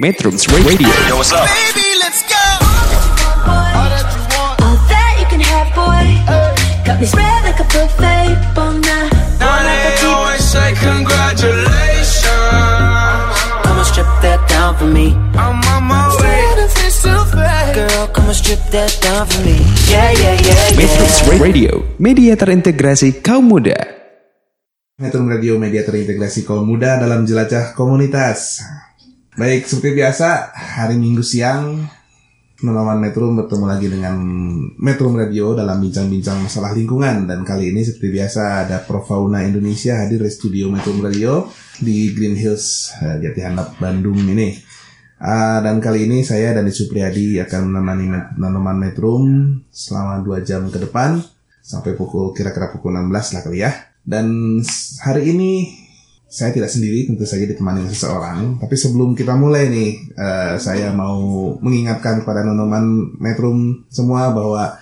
Metrums Radio Yo, what's up? Baby, let's go. All that you can have, boy. Got me spread like a buffet. Bon night, bon Now they appetit. always say congratulations. Come on, strip that down for me. I'm on my way. Wanna feel so bad. Girl, come on, strip that down for me. Yeah, yeah, yeah, Metrums. Radio Media terintegrasi kaum muda Metro Radio Media terintegrasi kaum muda dalam jelajah komunitas. Baik, seperti biasa, hari Minggu siang, Nonoman Metro bertemu lagi dengan Metro Radio dalam bincang-bincang masalah lingkungan. Dan kali ini seperti biasa ada Profauna Indonesia hadir di studio Metro Radio di Green Hills, eh, Jati Handap, Bandung ini. Ah, dan kali ini saya dan Supriyadi akan menemani Nonoman Metro selama 2 jam ke depan sampai pukul kira-kira pukul 16 lah kali ya. Dan hari ini saya tidak sendiri, tentu saja ditemani seseorang. Tapi sebelum kita mulai nih, eh, saya mau mengingatkan kepada Nonoman Metrum semua bahwa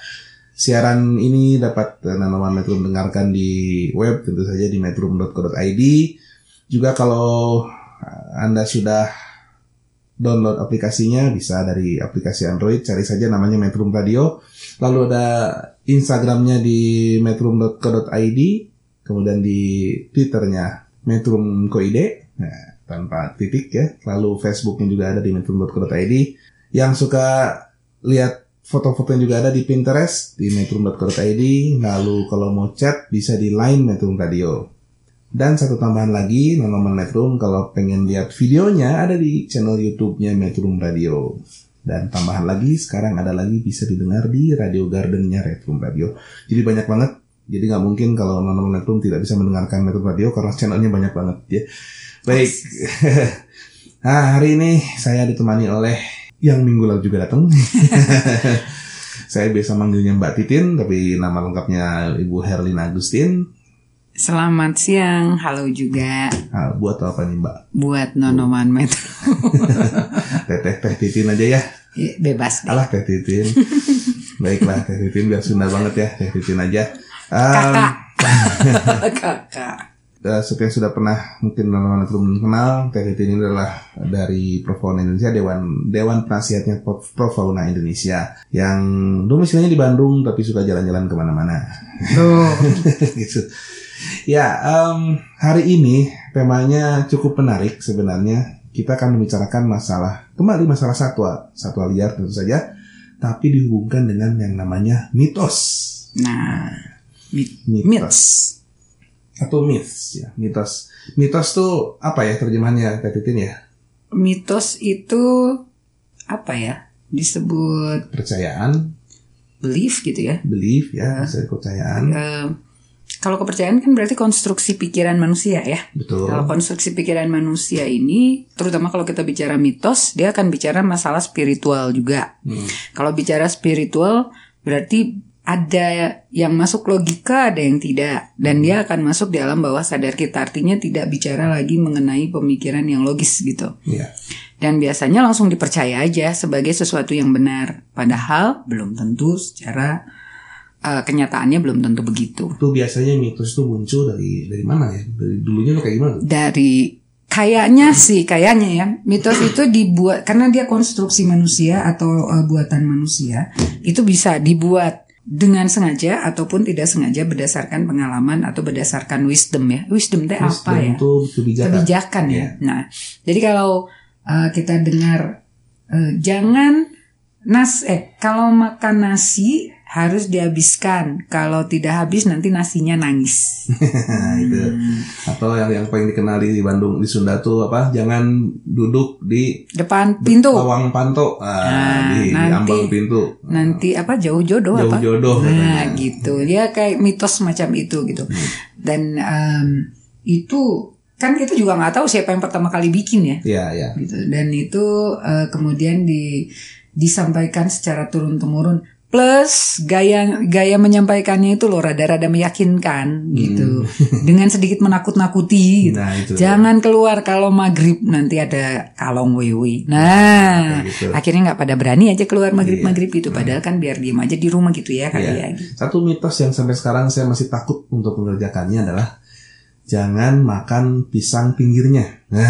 siaran ini dapat eh, Nonoman Metrum dengarkan di web, tentu saja di metrum.co.id. Juga kalau eh, Anda sudah download aplikasinya, bisa dari aplikasi Android, cari saja namanya Metrum Radio. Lalu ada Instagramnya di metrum.co.id, kemudian di Twitternya Metrum Koide, nah, tanpa titik ya. Lalu Facebooknya juga ada di metrum.co.id. Yang suka lihat foto-fotonya juga ada di Pinterest di metrum.co.id. Lalu kalau mau chat bisa di Line Metrum Radio. Dan satu tambahan lagi, Nonoman Metrum kalau pengen lihat videonya ada di channel YouTube-nya Metrum Radio. Dan tambahan lagi, sekarang ada lagi bisa didengar di Radio Garden-nya Metrum Radio. Jadi banyak banget. Jadi nggak mungkin kalau Nonoman Metrum tidak bisa mendengarkan Metrum Radio karena channelnya banyak banget ya. Baik. nah, hari ini saya ditemani oleh yang minggu lalu juga datang. saya biasa manggilnya Mbak Titin, tapi nama lengkapnya Ibu Herlina Agustin. Selamat siang, halo juga Nah, buat apa nih Mbak? buat Nonoman Metro. Teteh Teh Titin aja ya. Ya, Bebas deh. Alah Teh Titin. Baiklah Teh Titin biar Sunda banget ya Teh Titin aja. Um, Kakak. eh, seperti yang sudah pernah mungkin teman-teman belum kenal, Titin ini adalah dari Profauna Indonesia, Dewan Dewan Penasihatnya Pro- Profauna Indonesia yang domisilinya di Bandung tapi suka jalan-jalan ke mana-mana. Tuh. gitu. Ya, em, hari ini temanya cukup menarik sebenarnya. Kita akan membicarakan masalah kembali masalah satwa, satwa liar tentu saja, tapi dihubungkan dengan yang namanya mitos, Nah, mitos atau myths ya, mitos. Mitos tuh apa ya terjemahannya, Titin ya? Mitos itu apa ya? Disebut Percayaan, belief gitu ya. belief ya, bisa kepercayaan, Eh, kalau kepercayaan kan berarti konstruksi pikiran manusia ya. betul. Kalau konstruksi pikiran manusia ini, terutama kalau kita bicara mitos, dia akan bicara masalah spiritual juga. Hmm. Kalau bicara spiritual, berarti ada yang masuk logika, ada yang tidak, dan dia akan masuk di alam bawah sadar kita. Artinya tidak bicara lagi mengenai pemikiran yang logis gitu. Iya. Dan biasanya langsung dipercaya aja sebagai sesuatu yang benar, padahal belum tentu secara eh, kenyataannya belum tentu begitu. Itu biasanya mitos itu muncul dari dari mana ya? Dari dulunya lo kayak gimana? dari kayaknya sih kayaknya ya mitos itu dibuat karena dia konstruksi manusia atau uh, buatan manusia itu bisa dibuat dengan sengaja ataupun tidak sengaja berdasarkan pengalaman atau berdasarkan wisdom ya wisdom itu apa ya itu kebijakan. kebijakan ya Iya. nah jadi kalau uh, kita dengar uh, jangan nas eh kalau makan nasi harus dihabiskan. Kalau tidak habis nanti nasinya nangis. Itu. Atau yang yang paling dikenal di Bandung di Sunda tuh apa? Jangan duduk di depan pintu. pawang panto, ah, Nah, di, di nanti- ambang pintu. nanti apa? Jauh jodoh Jauh apa jodoh nah katanya. gitu. Dia kayak mitos semacam itu gitu. Dan em, itu kan kita juga nggak tahu siapa yang pertama kali bikin ya. Iya, iya. gitu. Dan itu eh, kemudian di disampaikan secara turun temurun plus gaya gaya menyampaikannya itu loh rada-rada meyakinkan gitu dengan sedikit menakut-nakuti gitu. Hmm. Nah, itu. jangan keluar kalau maghrib nanti ada kalong wewe nah Kayak gitu. akhirnya nggak pada berani aja keluar maghrib Iya. maghrib itu padahal kan biar diem aja di rumah gitu ya kali Iya. ya gitu. Satu mitos yang sampai sekarang saya masih takut untuk mengerjakannya adalah jangan makan pisang pinggirnya. Nah,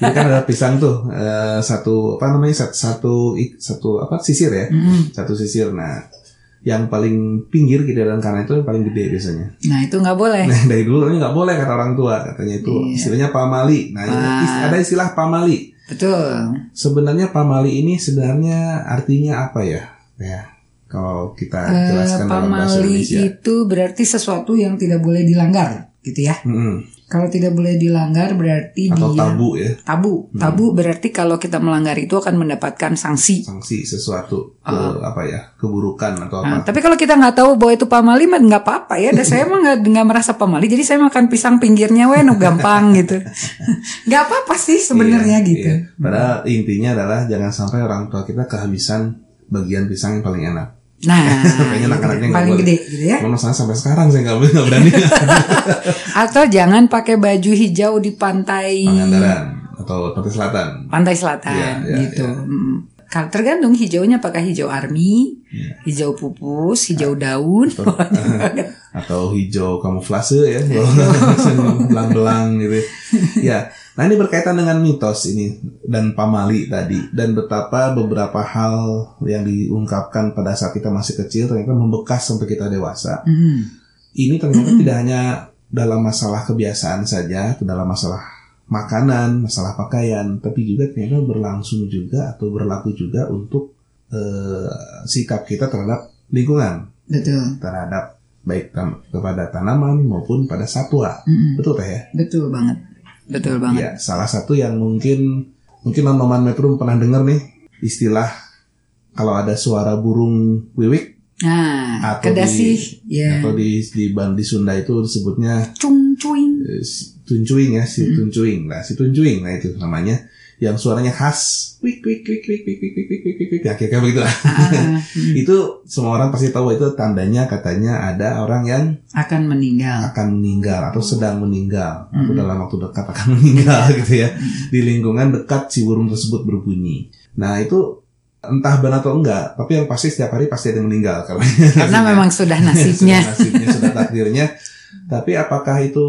jadi kan ada pisang tuh eh, satu apa namanya satu satu, satu apa sisir ya, Mm-mm. satu sisir. Nah, yang paling pinggir kiri dan kanan itu yang paling gede biasanya. Nah itu nggak boleh. Nah, dari dulu ini nggak boleh kata orang tua katanya itu Iya. istilahnya pamali. Nah, Ah. ada istilah pamali. Betul. Sebenarnya pamali ini sebenarnya artinya apa ya? Ya, kalau kita Eh, jelaskan dalam bahasa pamali Indonesia. itu berarti sesuatu yang tidak boleh dilanggar, gitu ya. Mm-mm. Kalau tidak boleh dilanggar berarti Atau dia tabu ya, tabu. Tabu berarti kalau kita melanggar itu akan mendapatkan sanksi. sanksi sesuatu ke apa ya, keburukan atau Nah, apa. tapi kalau kita nggak tahu bahwa itu pamali mah nggak apa-apa ya. Dan saya mah nggak merasa pamali. Jadi saya makan pisang pinggirnya, weh, no gampang gitu. Nggak apa-apa sih sebenarnya Iya, gitu. iya. Padahal intinya adalah jangan sampai orang tua kita kehabisan bagian pisang yang paling enak. Nah, gitu. anak-anaknya paling boleh. gede gitu ya. Cuma masalah sampai sekarang saya nggak nggak berani. Atau jangan pakai baju hijau di pantai Pangandaran atau pantai selatan. pantai selatan Iya, iya, gitu. iya. Mm. Kalau tergantung hijaunya apakah hijau army, Iya. hijau pupus, hijau daun. atau hijau kamuflase ya belang-belang gitu ya nah ini berkaitan dengan mitos ini dan pamali tadi dan betapa beberapa hal yang diungkapkan pada saat kita masih kecil ternyata membekas sampai kita dewasa Hmm. ini ternyata tidak hanya dalam masalah kebiasaan saja dalam masalah makanan masalah pakaian tapi juga ternyata berlangsung juga atau berlaku juga untuk eh, sikap kita terhadap lingkungan Betul. terhadap baik tam- kepada tanaman maupun pada satwa. Mm-mm. Betul teh ya? Betul banget. Betul banget. Ya, salah satu yang mungkin mungkin teman-teman Metro pernah dengar nih istilah kalau ada suara burung wiwik Nah, atau kedasi di ya. atau di di, di Sunda itu disebutnya Cung cuing. eh, tuncuing ya, si tuncuing. Nah, si tuncuing nah itu namanya yang suaranya khas wik wik wik wik wik wik wik wik wik wik wik ya kayak begitu lah. Ah, hmm. itu semua orang pasti tahu itu tandanya katanya ada orang yang akan meninggal. akan meninggal atau sedang meninggal atau Mm-mm. dalam waktu dekat akan meninggal gitu ya di lingkungan dekat si burung tersebut berbunyi. Nah itu entah benar atau enggak, tapi yang pasti setiap hari pasti ada yang meninggal karena Karena memang sudah nasibnya. sudah nasibnya sudah takdirnya. Tapi apakah itu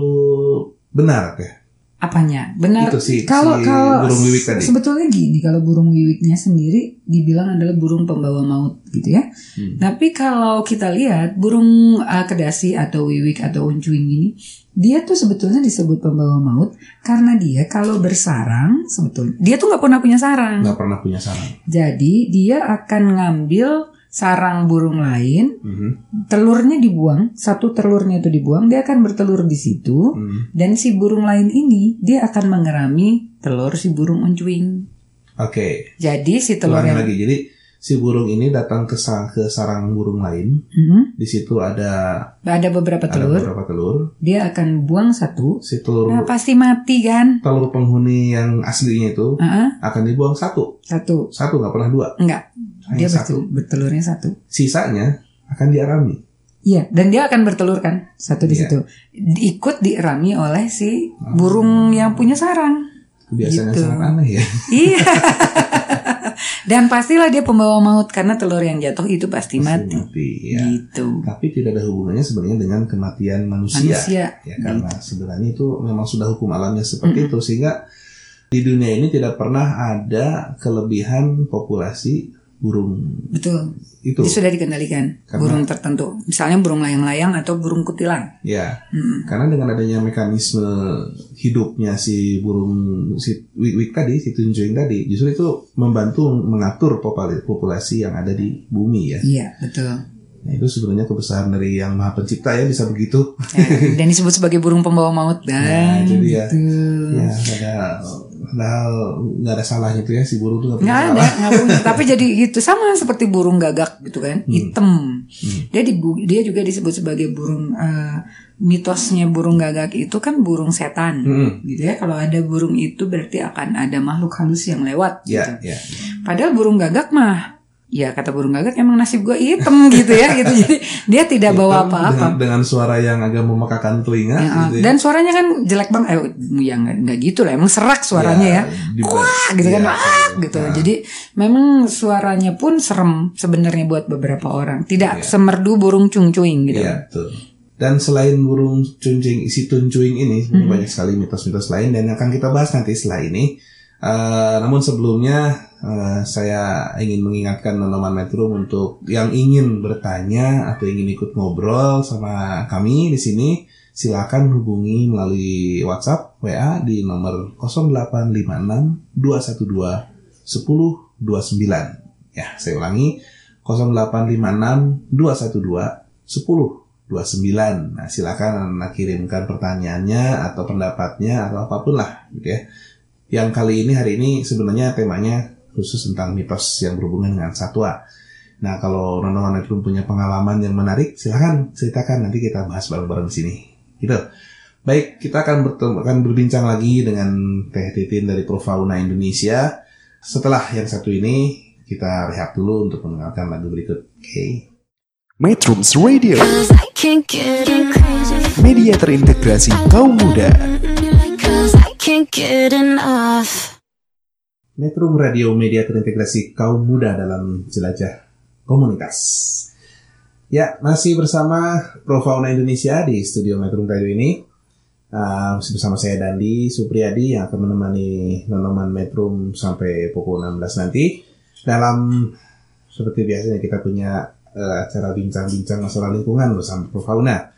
benar ya? Apanya? Benar. Itu si- kalau si kalau burung wiwik tadi. sebetulnya gini, kalau burung wiwiknya sendiri dibilang adalah burung pembawa maut gitu ya. Hmm. Tapi kalau kita lihat burung uh, kedasi atau wiwik atau uncuing ini, dia tuh sebetulnya disebut pembawa maut karena dia kalau bersarang sebetulnya dia tuh nggak pernah punya sarang. Nggak pernah punya sarang. Jadi dia akan ngambil sarang burung lain, Mhm. telurnya dibuang, satu telurnya itu dibuang, dia akan bertelur di situ. Hmm. Dan si burung lain ini dia akan mengerami telur si burung uncuing. Oke, Jadi si telur yang lagi. Jadi si burung ini datang ke, sa- ke sarang burung lain. Mhm. Di situ ada ada beberapa ada telur, beberapa telur. dia akan buang satu. Si telur Nah pasti mati kan? telur penghuni yang aslinya itu Heeh, akan dibuang satu, satu, satu nggak pernah dua, enggak. Hanya Dia satu. bertelurnya satu. Sisanya akan diarami. Iya, dan dia akan bertelur kan satu di Iya. situ. Ikut dirami oleh si burung yang punya sarang. Kebiasaan yang Gitu. sangat aneh ya. Iya. Dan pastilah dia pembawa maut karena telur yang jatuh itu pasti mati. Mati, ya. Gitu. Tapi tidak ada hubungannya sebenarnya dengan kematian manusia. Manusia. Ya karena sebenarnya itu memang sudah hukum alamnya seperti itu sehingga di dunia ini tidak pernah ada kelebihan populasi burung Betul. itu. Dia sudah dikendalikan Karena- burung tertentu. Misalnya burung layang-layang atau burung kutilang. Ya, Mm. karena dengan adanya mekanisme hidupnya si burung si wik-wik tadi, si tunjuing tadi, justru itu membantu mengatur popula- populasi yang ada di bumi ya. Iya, betul. Nah, itu sebenarnya kebesaran dari yang maha pencipta ya bisa begitu. Ya, dan disebut sebagai burung pembawa maut Nah, dan itu dia. gitu. Ya, ada, padahal nggak ada salahnya tuh ya si burung tuh nggak punya nggak ada salah. nggak punya tapi jadi gitu sama seperti burung gagak gitu kan hitam dia dibu- dia juga disebut sebagai burung eh, mitosnya burung gagak itu kan burung setan Hmm. gitu ya kalau ada burung itu berarti akan ada makhluk halus yang lewat Ya, gitu ya. padahal burung gagak mah ya kata burung gagak emang nasib gue hitam gitu ya gitu. Jadi dia tidak bawa apa-apa. Dengan, dengan suara yang agak memekakan telinga Ya, gitu ya. dan suaranya kan jelek banget eh, ya nggak gitu lah emang serak suaranya ya, di- wah gitu kan ya, wah gitu. Nah, jadi memang suaranya pun serem sebenarnya buat beberapa orang. Tidak Iya. semerdu burung cung cuing gitu. Iya, betul. Dan selain burung cuncing isi tuncuing ini, sebenarnya banyak sekali mitos-mitos lain dan akan kita bahas nanti setelah ini. Eh, namun sebelumnya eh, saya ingin mengingatkan Nonoman Metro untuk yang ingin bertanya atau ingin ikut ngobrol sama kami di sini, silakan hubungi melalui WhatsApp WA di nomor 0856 212 1029. Ya, saya ulangi 0856 212 1029. Nah, silakan kirimkan pertanyaannya atau pendapatnya atau apa pun lah gitu ya. Yang kali ini hari ini sebenarnya temanya khusus tentang mitos yang berhubungan dengan satwa. Nah, kalau Nono Manetrum punya pengalaman yang menarik, silakan ceritakan nanti kita bahas bareng-bareng di sini. Gitu. Baik, kita akan bertemu, akan berbincang lagi dengan Teh Titin dari Profauna Indonesia. Setelah yang satu ini, kita rehat dulu untuk mendengarkan lagu berikut. Oke. Metrums Radio, media terintegrasi kaum muda. Metrum Radio Media terintegrasi kaum muda dalam jelajah komunitas. Ya, masih bersama Profauna Indonesia di studio Metrum Radio ini. Uh, bersama saya Dandi Supriyadi yang akan menemani Nonoman Metrum sampai pukul 16 nanti. Dalam seperti biasanya kita punya eh, acara bincang-bincang masalah lingkungan bersama Profauna.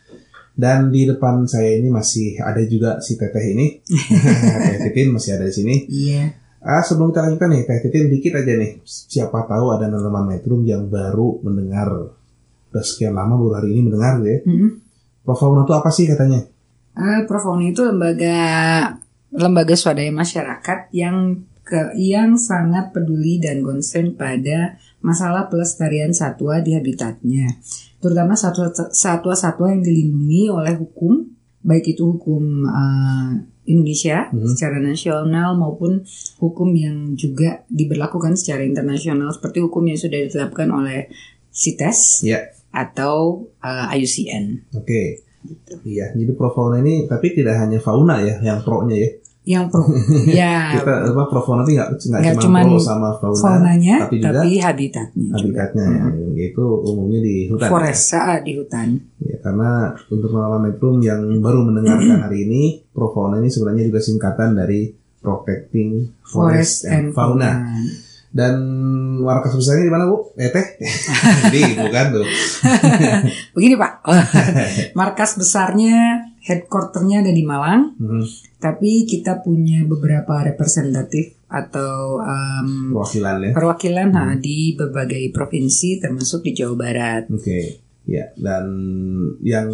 Dan di depan saya ini masih ada juga si Teteh ini. Teh Titin masih ada di sini. Iya. Ah, sebelum kita lanjutkan nih, Teh Titin dikit aja nih. Siapa tahu ada Nonoman Metrum yang baru mendengar. Udah sekian lama baru hari ini mendengar ya. Mm-mm. Profauna itu apa sih katanya? Eh, Profauna itu lembaga lembaga swadaya masyarakat yang ke yang sangat peduli dan concern pada masalah pelestarian satwa di habitatnya, terutama satwa satwa-satwa yang dilindungi oleh hukum, baik itu hukum eh, Indonesia secara nasional maupun hukum yang juga diberlakukan secara internasional seperti hukum yang sudah ditetapkan oleh CITES Ya, atau eh, IUCN. oke. Iya, jadi Profauna ini tapi tidak hanya fauna ya yang pro-nya ya. Yang pro, ya Kita apa Profauna itu nggak nggak cuma pro sama fauna, faunanya, tapi tapi, juga habitatnya juga. habitatnya ya. Yaitu umumnya di hutan. Forest ah, di hutan. Ya, karena untuk melawan Metrum yang baru mendengarkan hari ini, Profauna ini sebenarnya juga singkatan dari Protecting Forest, and Fauna. Dan markas besarnya di mana bu? Eh teh? Jadi bukan tuh. Begini Pak, markas besarnya, headquarternya ada di Malang, Mhm. tapi kita punya beberapa representatif atau em, Perwakilan ya. perwakilan ah, di berbagai provinsi termasuk di Jawa Barat. Oke. Ya, dan yang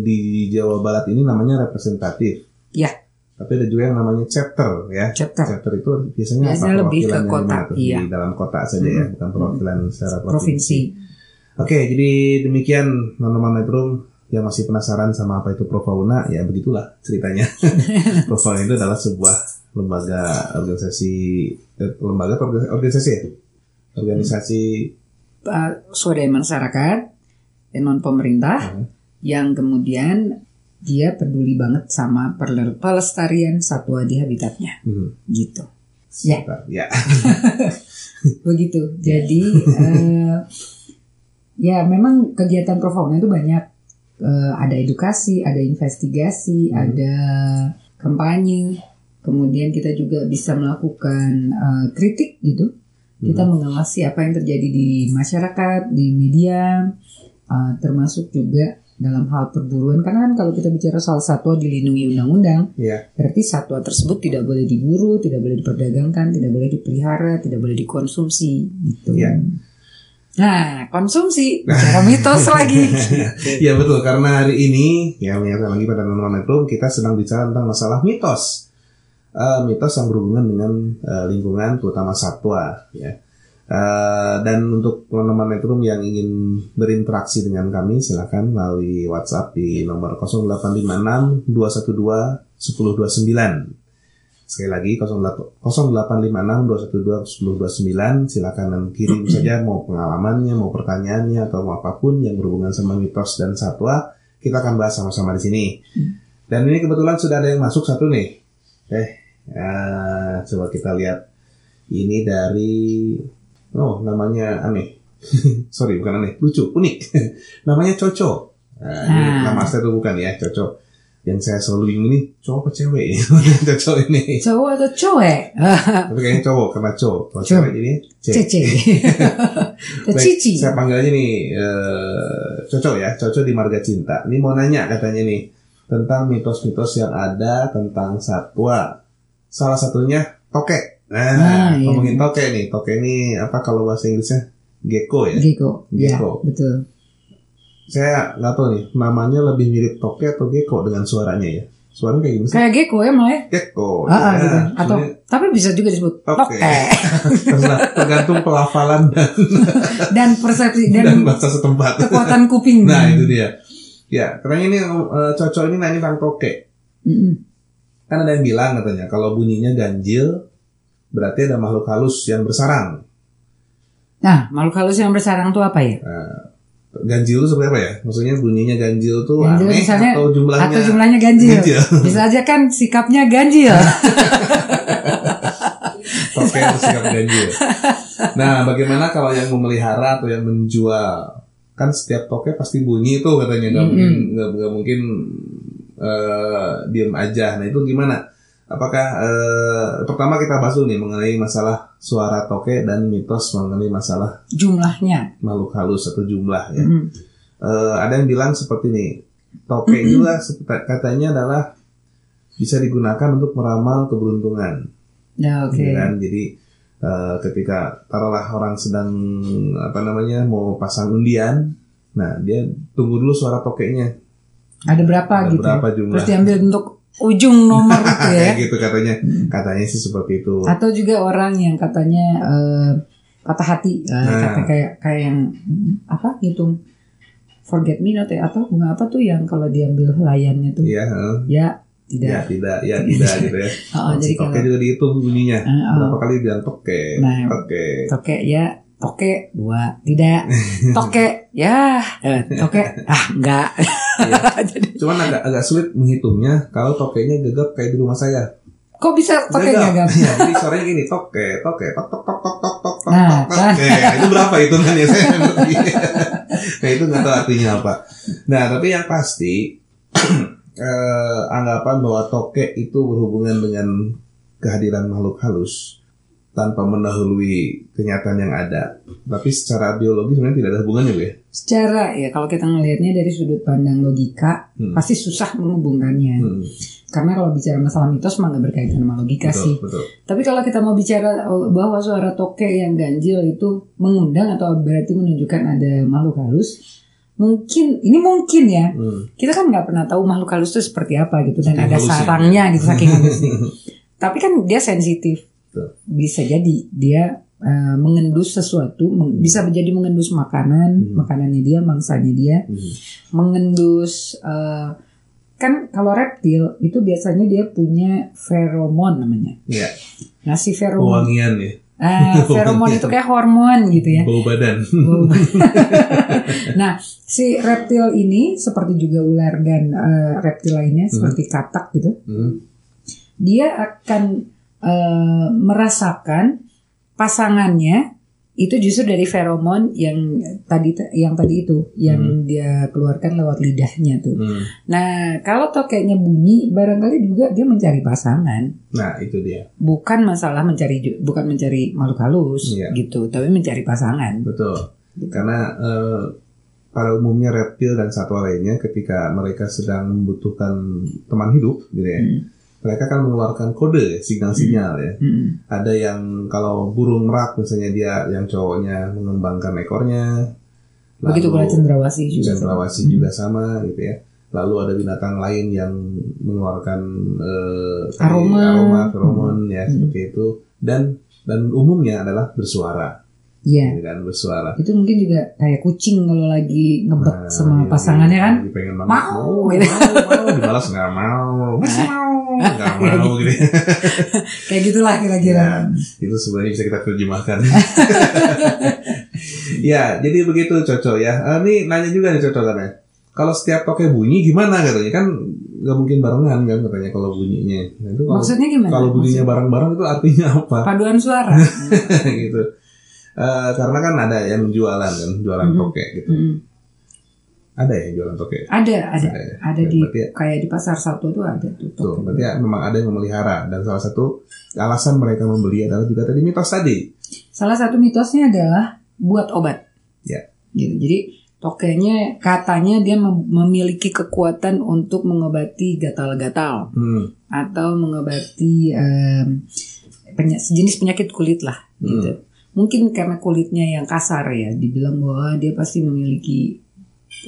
di Jawa Barat ini namanya representatif. Ya, Tapi ada juga yang namanya chapter ya. Chapter. Chapter itu biasanya, Biasanya apa lebih ke kota, iya. Di dalam kota saja ya, bukan perwakilan secara provinsi. provinsi. Oke, jadi demikian teman-teman Metrum yang masih penasaran sama apa itu Profauna, ya begitulah ceritanya. Profauna itu adalah sebuah lembaga organisasi eh, lembaga organisasi ya? Organisasi uh, swadaya masyarakat dan non pemerintah Hmm. yang kemudian dia peduli banget sama pelestarian satwa di habitatnya hmm, gitu ya sebentar, ya. begitu jadi eh, ya memang kegiatan profauna itu banyak Eh, ada edukasi ada investigasi ada kampanye. Kemudian kita juga bisa melakukan eh, kritik gitu. Kita mengawasi apa yang terjadi di masyarakat di media eh, termasuk juga dalam hal perburuan. Karena kan kalau kita bicara soal satwa dilindungi undang-undang Ya, berarti satwa tersebut tidak boleh diburu tidak boleh diperdagangkan tidak boleh dipelihara tidak boleh dikonsumsi gitu. Iya. Nah konsumsi bicara mitos lagi ya betul karena hari ini ya mengingatkan lagi pada teman-teman Metrum kita sedang bicara tentang masalah mitos. Eh, mitos yang berhubungan dengan eh, lingkungan terutama satwa ya. Eh, dan untuk teman-teman Metrum yang ingin berinteraksi dengan kami silakan melalui WhatsApp di nomor 0856 212 1029. Sekali lagi 08 0856 212 1029 silakan dan kirim saja mau pengalamannya, mau pertanyaannya atau mau apa pun yang berhubungan sama mitos dan satwa kita akan bahas sama-sama di sini. Dan ini kebetulan sudah ada yang masuk satu nih. Eh, ya, coba kita lihat. Ini dari oh namanya aneh. Sorry bukan aneh, lucu, unik. namanya Coco. Nah, ini Ah. nama asli itu bukan ya, cocok. Yang saya selalu ini cowok apa cewek ini? cocok ini. Cowok atau cowek? Tapi kayaknya cowok karena cowok. Kalau Cowok. cewek jadi. Cece. Cici. Saya panggil aja nih eh, Cocok ya, Cocok di Marga Cinta. Ini mau nanya katanya nih tentang mitos-mitos yang ada tentang satwa. Salah satunya tokek. Nah, Ah, iya. ngomongin tokek nih. Tokek ini apa kalau bahasa Inggrisnya? Gecko ya. Gecko. Ya, Gecko. betul. Saya nggak tahu nih, namanya lebih mirip tokek atau gecko dengan suaranya ya. Suaranya kayak gimana sih? Kayak gecko ya mulai. Gecko. Ah, ah, ya. gitu. Atau Sebenarnya tapi bisa juga disebut Oke. tokek terserah, tergantung pelafalan dan, dan persepsi dan dan bahasa setempat. kekuatan kuping. Nah itu dia. Ya, katanya ini eh, cocok ini nanya tentang tokek. Mm-mm. Kan ada yang bilang katanya kalau bunyinya ganjil berarti ada makhluk halus yang bersarang. Nah, makhluk halus yang bersarang itu apa ya? Ganjil itu seperti apa ya? Maksudnya bunyinya ganjil tuh Ganjil aneh misalnya- atau jumlahnya Atau jumlahnya ganjil. ganjil. Bisa aja kan sikapnya ganjil. tokek bersikap ganjil. Nah, bagaimana kalau yang memelihara atau yang menjual? Kan setiap tokek pasti bunyi tuh katanya nggak Mm-mm. mungkin nggak mungkin eh, diem aja. Nah itu gimana? Apakah eh, pertama kita bahas dulu nih mengenai masalah suara toke dan mitos mengenai masalah Jumlahnya. makhluk halus atau jumlah ya. Mm. Eh, ada yang bilang seperti ini, toke juga seperti- katanya adalah bisa digunakan untuk meramal keberuntungan. Ya, oke. Ya kan? Jadi eh, ketika taruhlah orang sedang apa namanya mau pasang undian, nah dia tunggu dulu suara tokeknya. Ada berapa Ada gitu. berapa jumlah? Terus diambil untuk ujung nomor gitu ya. Kayak gitu katanya, katanya sih seperti itu. Atau juga orang yang katanya eh, patah hati, eh, Nah. kata kayak kayak yang apa gitu. Forget me not ya atau bunga apa tuh yang kalau diambil helayannya tuh Iya, heeh. ya ya tidak. tidak, ya tidak gitu ya. Oh, jadi toke kalau juga dihitung bunyinya. Eh, oh. Berapa kali bilang toke, Nah. toke. toke ya toke dua tidak toke ya eh, toke ah enggak jadi Cuman agak agak sulit menghitungnya kalau tokenya gegap kayak di rumah saya. kok bisa toke Gegap. gagap Iya, jadi suaranya gini, toke, toke, tok tok tok tok tok tok tok Nah, tok. kan. Oke, itu berapa hitungannya saya ngerti. Nah, itu nggak tahu artinya apa. Nah, tapi yang pasti eh, anggapan bahwa toke itu berhubungan dengan kehadiran makhluk halus tanpa mendahului kenyataan yang ada. Tapi secara biologi sebenarnya tidak ada hubungannya, Bu ya. secara ya kalau kita ngelihatnya dari sudut pandang logika Hmm. pasti susah menghubungkannya Hmm, karena kalau bicara masalah mitos mah nggak berkaitan sama logika betul, sih betul. tapi kalau kita mau bicara oh, bahwa suara toke yang ganjil itu mengundang atau berarti menunjukkan ada makhluk halus mungkin ini mungkin ya Hmm. kita kan nggak pernah tahu makhluk halus itu seperti apa gitu dan Saking ada sarangnya gitu saking halusnya. Tapi kan dia sensitif. Bisa jadi dia uh, mengendus sesuatu, meng- bisa menjadi mengendus makanan, Hmm. makanannya dia, mangsanya dia, Hmm. mengendus uh, kan kalau reptil itu biasanya dia punya feromon namanya. Ya, Nah si feromon, wangian ya, ah, feromon itu kayak hormon gitu ya. bau badan. nah, si reptil ini seperti juga ular dan eh, reptil lainnya seperti katak gitu, Hmm. dia akan eh, merasakan pasangannya itu justru dari feromon yang tadi yang tadi itu yang dia keluarkan lewat lidahnya tuh. Hmm. Nah, kalau tokeknya bunyi, barangkali juga dia mencari pasangan, Nah, itu dia. bukan masalah mencari bukan mencari makhluk halus Iya. gitu, tapi mencari pasangan. Betul. Karena eh, pada umumnya reptil dan satwa lainnya ketika mereka sedang membutuhkan teman hidup, gitu ya, Hmm. Mereka kan mengeluarkan kode, sinyal-sinyal ya. Mm-mm. Ada yang kalau burung merak misalnya dia yang cowoknya mengembangkan ekornya. Begitu pula cendrawasih juga. cendrawasih juga sama gitu ya. Lalu ada binatang lain yang mengeluarkan eh, Aroma. aroma, feromon ya Hmm. seperti itu dan dan umumnya adalah bersuara, Iya. ya kan bersuara. Itu mungkin juga kayak kucing kalau lagi ngebet Nah, sama iya, pasangannya iya, kan. pengen banget. Mau, mau, gitu. mau, mau, dibalas nggak mau, masih mau, nggak mau gitu. ya. Kayak gitulah kira-kira. Ya, itu sebenarnya bisa kita terjemahkan. ya, jadi begitu cocok ya. Eh, ini nanya juga nih cocok katanya. Kalau setiap toke bunyi gimana katanya kan nggak mungkin barengan kan katanya kalau bunyinya. Nah, itu kalau, Maksudnya gimana? kalau bunyinya bareng-bareng itu artinya apa? paduan suara. gitu. Eh, karena kan ada yang jualan kan, jualan Mhm. toke gitu. Mm. Ada ya jualan toke? Ada, ada, Ada ya? ada Ya, di ya- kayak di pasar satu tuh ada tuh. Tuh, toko. berarti ya memang ada yang memelihara dan salah satu alasan mereka membeli adalah juga tadi mitos tadi. Salah satu mitosnya adalah buat obat. Ya. Gitu. Jadi tokenya katanya dia mem- memiliki kekuatan untuk mengobati gatal-gatal Hmm. atau mengobati penya- sejenis penyakit kulit lah. Gitu. Mungkin karena kulitnya yang kasar ya, dibilang bahwa dia pasti memiliki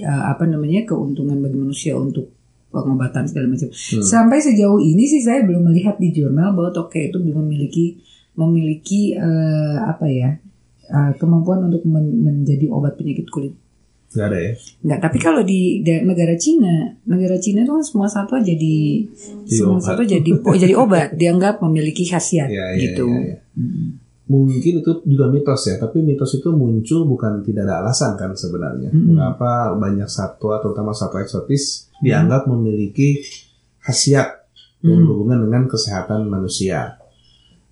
eh, apa namanya keuntungan bagi manusia untuk pengobatan segala macam. Sampai sejauh ini sih saya belum melihat di jurnal bahwa toke itu belum memiliki memiliki eh, apa ya eh, kemampuan untuk men- menjadi obat penyakit kulit. Gak ada ya? Enggak, tapi kalau di negara Cina, negara Cina itu kan semua satwa jadi semua obat. satwa jadi oh, jadi obat, dianggap memiliki khasiat Iya, iya, gitu. iya, iya. Mungkin itu juga mitos ya, tapi mitos itu muncul bukan tidak ada alasan kan sebenarnya. Mm-mm. Mengapa banyak satwa, terutama satwa eksotis, dianggap memiliki khasiat yang Hmm. berhubungan dengan kesehatan manusia.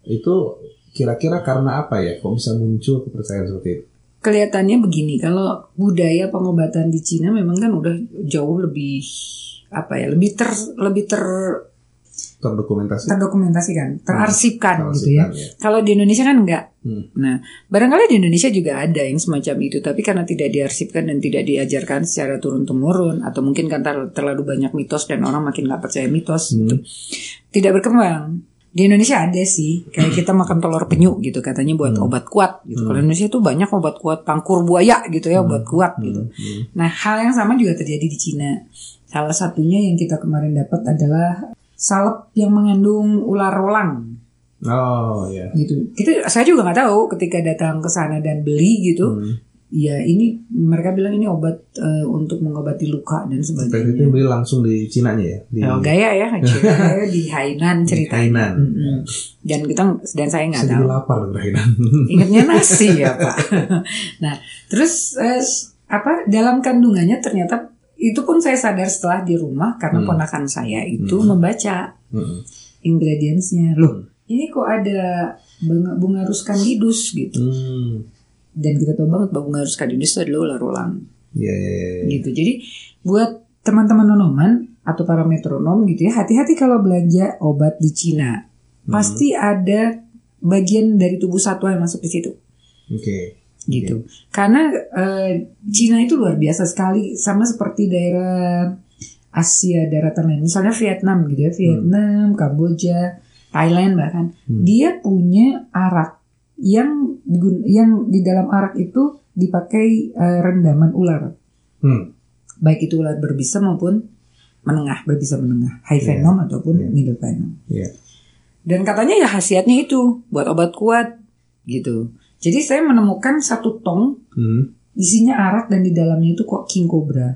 Itu kira-kira karena apa ya? Kok bisa muncul kepercayaan seperti itu? Kelihatannya begini, kalau budaya pengobatan di Cina memang kan udah jauh lebih apa ya, lebih ter lebih ter Terdokumentasi? terdokumentasikan, terarsipkan gitu ya. Ya. Kalau di Indonesia kan enggak. Hmm. Nah, barangkali di Indonesia juga ada yang semacam itu, tapi karena tidak diarsipkan dan tidak diajarkan secara turun temurun, atau mungkin kan ter- terlalu banyak mitos dan orang makin nggak percaya mitos, Hmm. gitu. tidak berkembang. Di Indonesia ada sih, kayak kita makan telur penyu gitu, katanya buat Hmm. obat kuat. Gitu. Kalau Indonesia tuh banyak obat kuat, pangkur buaya gitu ya, obat kuat gitu. Hmm. Nah, hal yang sama juga terjadi di Cina. Salah satunya yang kita kemarin dapat adalah salep yang mengandung ular rolang Oh ya. gitu. Kita saya juga nggak tahu ketika datang ke sana dan beli gitu. Hmm. Ya ini mereka bilang ini obat eh, untuk mengobati luka dan Berarti itu sebagainya. beli langsung di Cinanya ya? Di Oh, gaya ya, Cina di Hainan ceritanya. Hainan. Mm-mm. Dan kita dan saya nggak tahu. lapar Hainan. Ingatnya nasi ya Pak. nah terus eh, apa dalam kandungannya ternyata itu pun saya sadar setelah di rumah karena Hmm. ponakan saya itu membaca Hmm. ingredientsnya. Loh ini kok ada bunga, bunga rus candidus gitu. Hmm. Dan kita tahu banget bahwa bunga rus candidus itu adalah ular ulang Ya, ya, ya, ya. gitu. Jadi buat teman-teman nonoman atau para metronom gitu ya hati-hati kalau belanja obat di Cina. Pasti ada bagian dari tubuh satwa yang masuk di situ. Oke. Gitu. Karena eh, Cina itu luar biasa sekali sama seperti daerah Asia daratan lain. Misalnya Vietnam gitu ya, Vietnam, Kamboja, Thailand bahkan. Dia punya arak yang yang di dalam arak itu dipakai eh, rendaman ular. Hmm. Baik itu ular berbisa maupun menengah, berbisa menengah, high Iya. venom ataupun Iya. middle venom. Ya. Dan katanya ya khasiatnya itu buat obat kuat gitu. Jadi saya menemukan satu tong Hmm. isinya arak dan di dalamnya itu kok king cobra.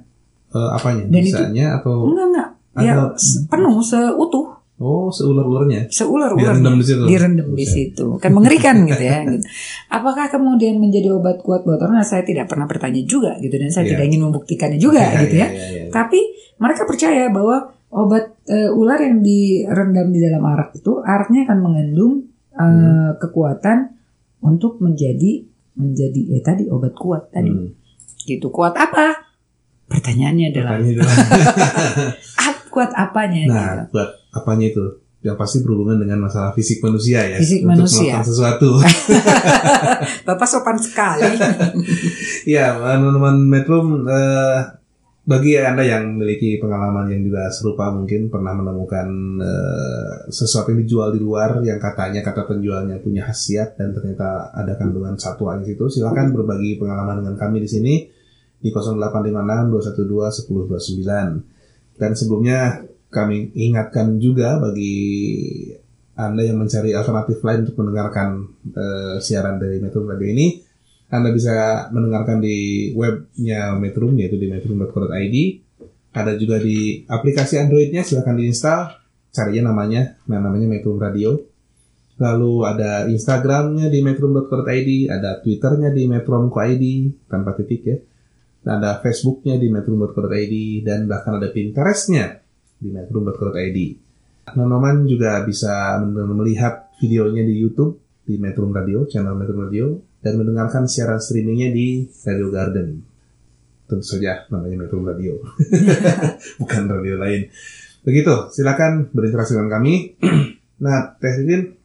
Eh, apanya? Dan itu- Bisanya atau Enggak enggak. Ya Atau- se- penuh seutuh, oh seular-ularnya? seular Direndam di situ? Direndam di situ. Kan mengerikan gitu ya. gitu. Apakah kemudian menjadi obat kuat buat orang? Nah, saya tidak pernah bertanya juga gitu dan saya Iya. tidak ingin membuktikannya juga Iya, gitu ya. iya, iya, iya. Tapi mereka percaya bahwa obat eh, ular yang direndam di dalam arak itu araknya akan mengandung eh, Hmm. kekuatan untuk menjadi menjadi ya tadi obat kuat tadi. Hmm. Gitu. Kuat apa? Pertanyaannya adalah ap- kuat apanya nah, gitu. buat apanya itu? Yang pasti berhubungan dengan masalah fisik manusia ya. Fisik Untuk manusia. melakukan sesuatu. Bapak sopan sekali. ya, teman-teman Metro eh, bagi anda yang memiliki pengalaman yang juga serupa mungkin pernah menemukan eh, sesuatu yang dijual di luar yang katanya kata penjualnya punya khasiat dan ternyata ada kandungan satwa di situ silakan berbagi pengalaman dengan kami di sini di 0856 212 1029 dan sebelumnya kami ingatkan juga bagi anda yang mencari alternatif lain untuk mendengarkan eh, siaran dari Metro Radio ini anda bisa mendengarkan di webnya Metrum yaitu di metrum.co.id. Ada juga di aplikasi Androidnya silahkan diinstal. Carinya namanya, nah, namanya Metrum Radio. Lalu ada Instagramnya di metrum.co.id, ada Twitternya di metrum.co.id tanpa titik ya. Dan ada Facebooknya di metrum.co.id dan bahkan ada Pinterestnya di metrum.co.id. Nonoman juga bisa melihat videonya di YouTube di Metrum Radio, channel Metrum Radio, dan mendengarkan siaran streamingnya di Radio Garden. tentu saja namanya Metro Radio. Bukan radio lain. Begitu, silakan berinteraksi dengan kami. nah, Teh Titin,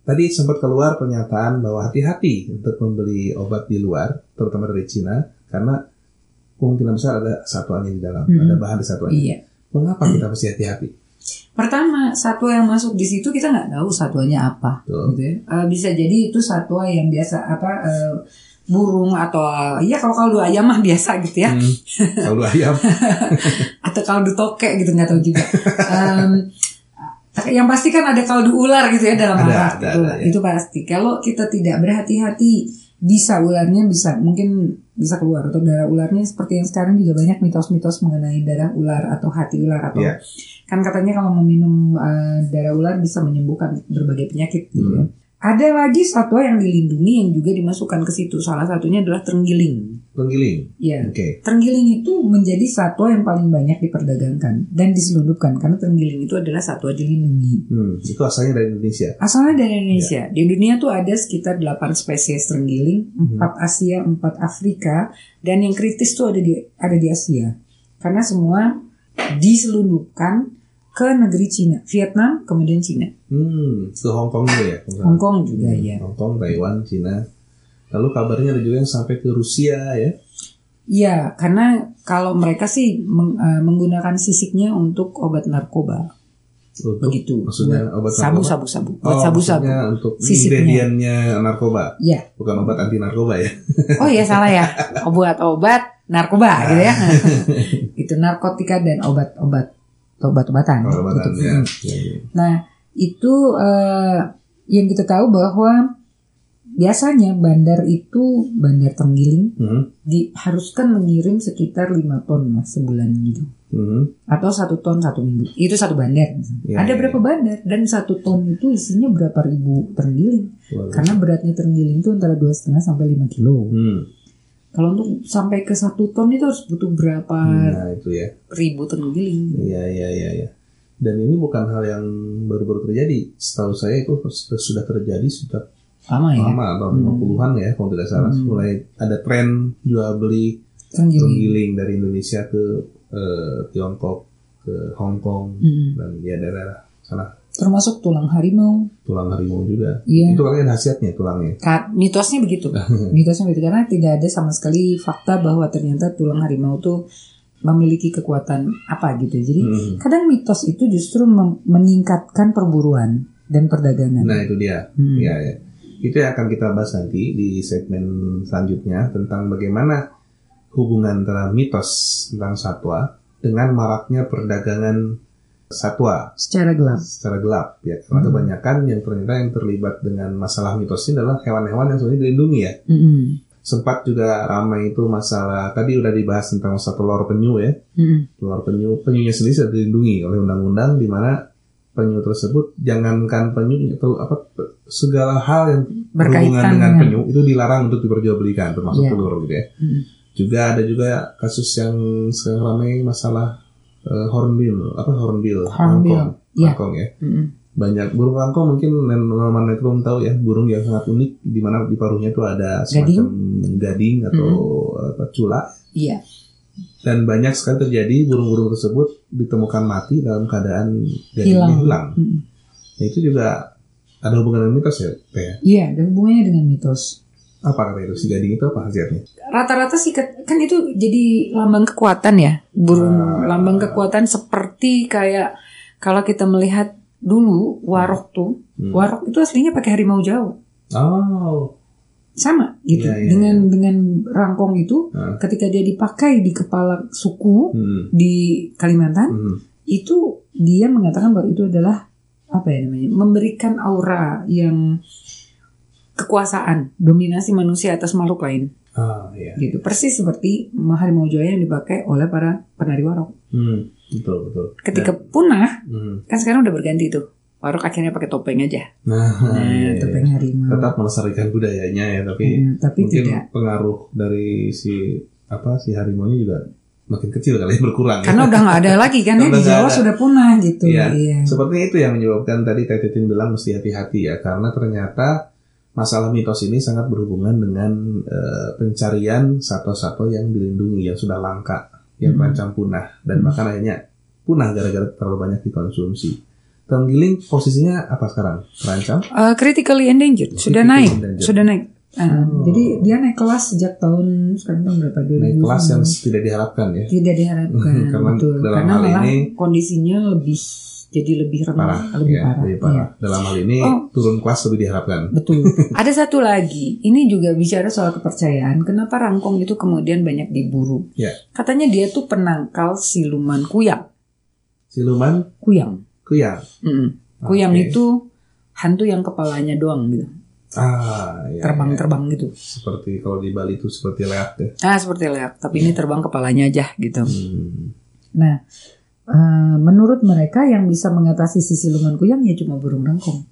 tadi sempat keluar pernyataan bahwa hati-hati untuk membeli obat di luar, terutama dari Cina, karena kemungkinan besar ada satuannya di dalam, Mhm. ada bahan di satuannya. Iya. Mengapa kita mesti hati-hati? Pertama, satwa yang masuk di situ kita nggak tahu satuannya apa. Betul. Gitu ya. Eh, bisa jadi itu satwa yang biasa apa eh, burung atau ya kalau kaldu ayam mah biasa gitu ya. Hmm, kaldu ayam. atau kaldu tokek gitu nggak tahu juga. Em, yang pasti kan ada kaldu ular gitu ya dalam Ada, ada, itu, ada, ya. itu pasti. Kalau kita tidak berhati-hati bisa ularnya bisa mungkin bisa keluar atau darah ularnya seperti yang sekarang juga banyak mitos-mitos mengenai darah ular atau hati ular atau Iya. Kan katanya kalau meminum eh, darah ular bisa menyembuhkan berbagai penyakit gitu ya. Hmm. Ada lagi satwa yang dilindungi yang juga dimasukkan ke situ. Salah satunya adalah terenggiling. Penggiling. Ya. Oke. Terenggiling itu menjadi satwa yang paling banyak diperdagangkan dan diselundupkan karena terenggiling itu adalah satwa dilindungi. Hmm, itu asalnya dari Indonesia. Asalnya dari Indonesia. Di dunia tuh ada sekitar 8 spesies terenggiling, 4 Asia, 4 Afrika, dan yang kritis tuh ada di ada di Asia. Karena semua diselundupkan ke negeri Cina, Vietnam, kemudian Cina. Hmm, ke Hong Kong juga ya? Hong Kong juga Hmm, ya. Hong Kong, Taiwan, Cina. Lalu kabarnya ada juga yang sampai ke Rusia ya. Iya, karena kalau mereka sih meng- eh, menggunakan sisiknya untuk obat narkoba. Untuk, Begitu. Maksudnya obat sabu narkoba? sabu sabu. Oh, sabu sabu. maksudnya untuk Sisiknya. ingredientnya narkoba, Iya. bukan obat anti narkoba ya. Oh iya salah ya. Obat-obat narkoba gitu ya. itu narkotika dan obat-obat obat-obatan. Obat-obatan gitu. ya. Mm. Ya, ya. Nah, itu eh, yang kita tahu bahwa biasanya bandar itu bandar Tenggiling Hmm, diharuskan mengirim sekitar 5 ton lah sebulan gitu. hmm. Atau satu ton satu minggu. Itu satu bandar. Ya, Ada ya, berapa bandar dan satu ton itu isinya berapa ribu terenggiling. Biasa. Karena beratnya terenggiling itu antara dua setengah sampai 5 kilo. Hmm. Kalau untuk sampai ke satu ton itu harus butuh berapa Nah itu ya. ribu terenggiling? Iya iya iya. Ya. Dan ini bukan hal yang baru-baru terjadi. Setahu saya itu sudah terjadi sudah Lama ya. lama tahun 50-an ya kalau tidak salah. Hmm. Mulai ada tren jual beli Terenggiling. terenggiling dari Indonesia ke eh, Tiongkok, ke Hong Kong Mm. dan ya daerah sana Termasuk tulang harimau. tulang harimau juga. Iya. Itu katanya ada khasiatnya tulangnya. Ka- Mitosnya begitu. Mitosnya begitu karena tidak ada sama sekali fakta bahwa ternyata tulang harimau itu memiliki kekuatan apa gitu. Jadi Hmm. kadang mitos itu justru meningkatkan perburuan dan perdagangan. Nah itu dia. Hmm. Ya, ya. Itu yang akan kita bahas nanti di segmen selanjutnya tentang bagaimana hubungan antara mitos tentang satwa dengan maraknya perdagangan satwa Secara gelap. secara gelap ya karena Hmm. kebanyakan yang ternyata yang terlibat dengan masalah mitos ini adalah hewan-hewan yang sebenarnya dilindungi ya Mm-mm. sempat juga ramai itu masalah tadi udah dibahas tentang masalah telur penyu ya Mm-mm. telur penyu penyunya sendiri sudah dilindungi oleh undang-undang di mana penyu tersebut jangankan penyu atau apa segala hal yang berhubungan Berkaitan dengan dengan- penyu itu dilarang untuk diperjualbelikan termasuk Iya. telur gitu ya Mm. juga ada juga kasus yang sekarang ramai masalah eh, hornbill apa hornbill Hornbill, iya. Kangkong ya Mm-mm. banyak burung kangkong mungkin teman-teman metro tahu ya burung yang sangat unik di mana di paruhnya itu ada Gading. semacam gading atau apa cula Iya. dan banyak sekali terjadi burung-burung tersebut ditemukan mati dalam keadaan gadingnya Hilang. hilang. Mm-mm. Nah, itu juga ada hubungan dengan mitos ya, ya? Iya, ada hubungannya dengan mitos. Apa kata itu si gading itu apa khasiatnya? Rata-rata sih kan itu jadi lambang kekuatan ya, burung Ah. lambang kekuatan seperti kayak kalau kita melihat dulu warok tuh, Hmm. warok itu aslinya pakai harimau jawa, Oh, sama gitu Iya, iya, dengan dengan rangkong itu Ah. ketika dia dipakai di kepala suku hmm, di Kalimantan hmm. itu dia mengatakan bahwa itu adalah apa ya namanya memberikan aura yang kekuasaan dominasi manusia atas makhluk lain Ah, iya. gitu persis seperti harimau jawa yang dipakai oleh para penari warok Hmm, betul betul. ketika punah Hmm. kan sekarang udah berganti tuh warok akhirnya pakai topeng aja Nah, nah iya, iya. topeng harimau tetap melestarikan budayanya ya, tapi Hmm, tapi mungkin tidak pengaruh dari si apa si harimau juga makin kecil kali ya, berkurang. karena udah nggak ada lagi kan ya di Jawa ada. sudah punah gitu Iya, iya seperti itu yang menyebabkan tadi Teh Titin bilang mesti hati-hati ya, karena ternyata masalah mitos ini sangat berhubungan dengan eh, pencarian satwa-satwa yang dilindungi yang sudah langka, yang Hmm. terancam punah dan bahkan akhirnya punah gara-gara terlalu banyak dikonsumsi. Terenggiling posisinya apa sekarang? Terancam? Uh, critically endangered sudah Critically naik, endangered. sudah naik. Uh, Oh. Jadi dia naik kelas sejak tahun sekarang tahun berapa? 2000 Naik kelas yang tidak diharapkan ya. tidak diharapkan Karena betul dalam karena hal ini- kondisinya lebih jadi lebih rendah, Parah, lebih ya, parah. lebih parah. Iya. Dalam hal ini Oh. turun kelas lebih diharapkan. Betul. Ada satu lagi, ini juga bicara soal kepercayaan. Kenapa rangkong itu kemudian banyak diburu? Ya. Katanya dia tuh penangkal siluman kuyang. Siluman Kuyang. kuyang. Mm-mm. Kuyang Oke. itu hantu yang kepalanya doang gitu, Ah, ya, ya. terbang-terbang gitu. Seperti kalau di Bali itu seperti leak ya. Ah seperti leak, tapi ini terbang kepalanya aja gitu. Hmm. Nah, eh, menurut mereka yang bisa mengatasi si siluman kuyang ya cuma burung rangkong.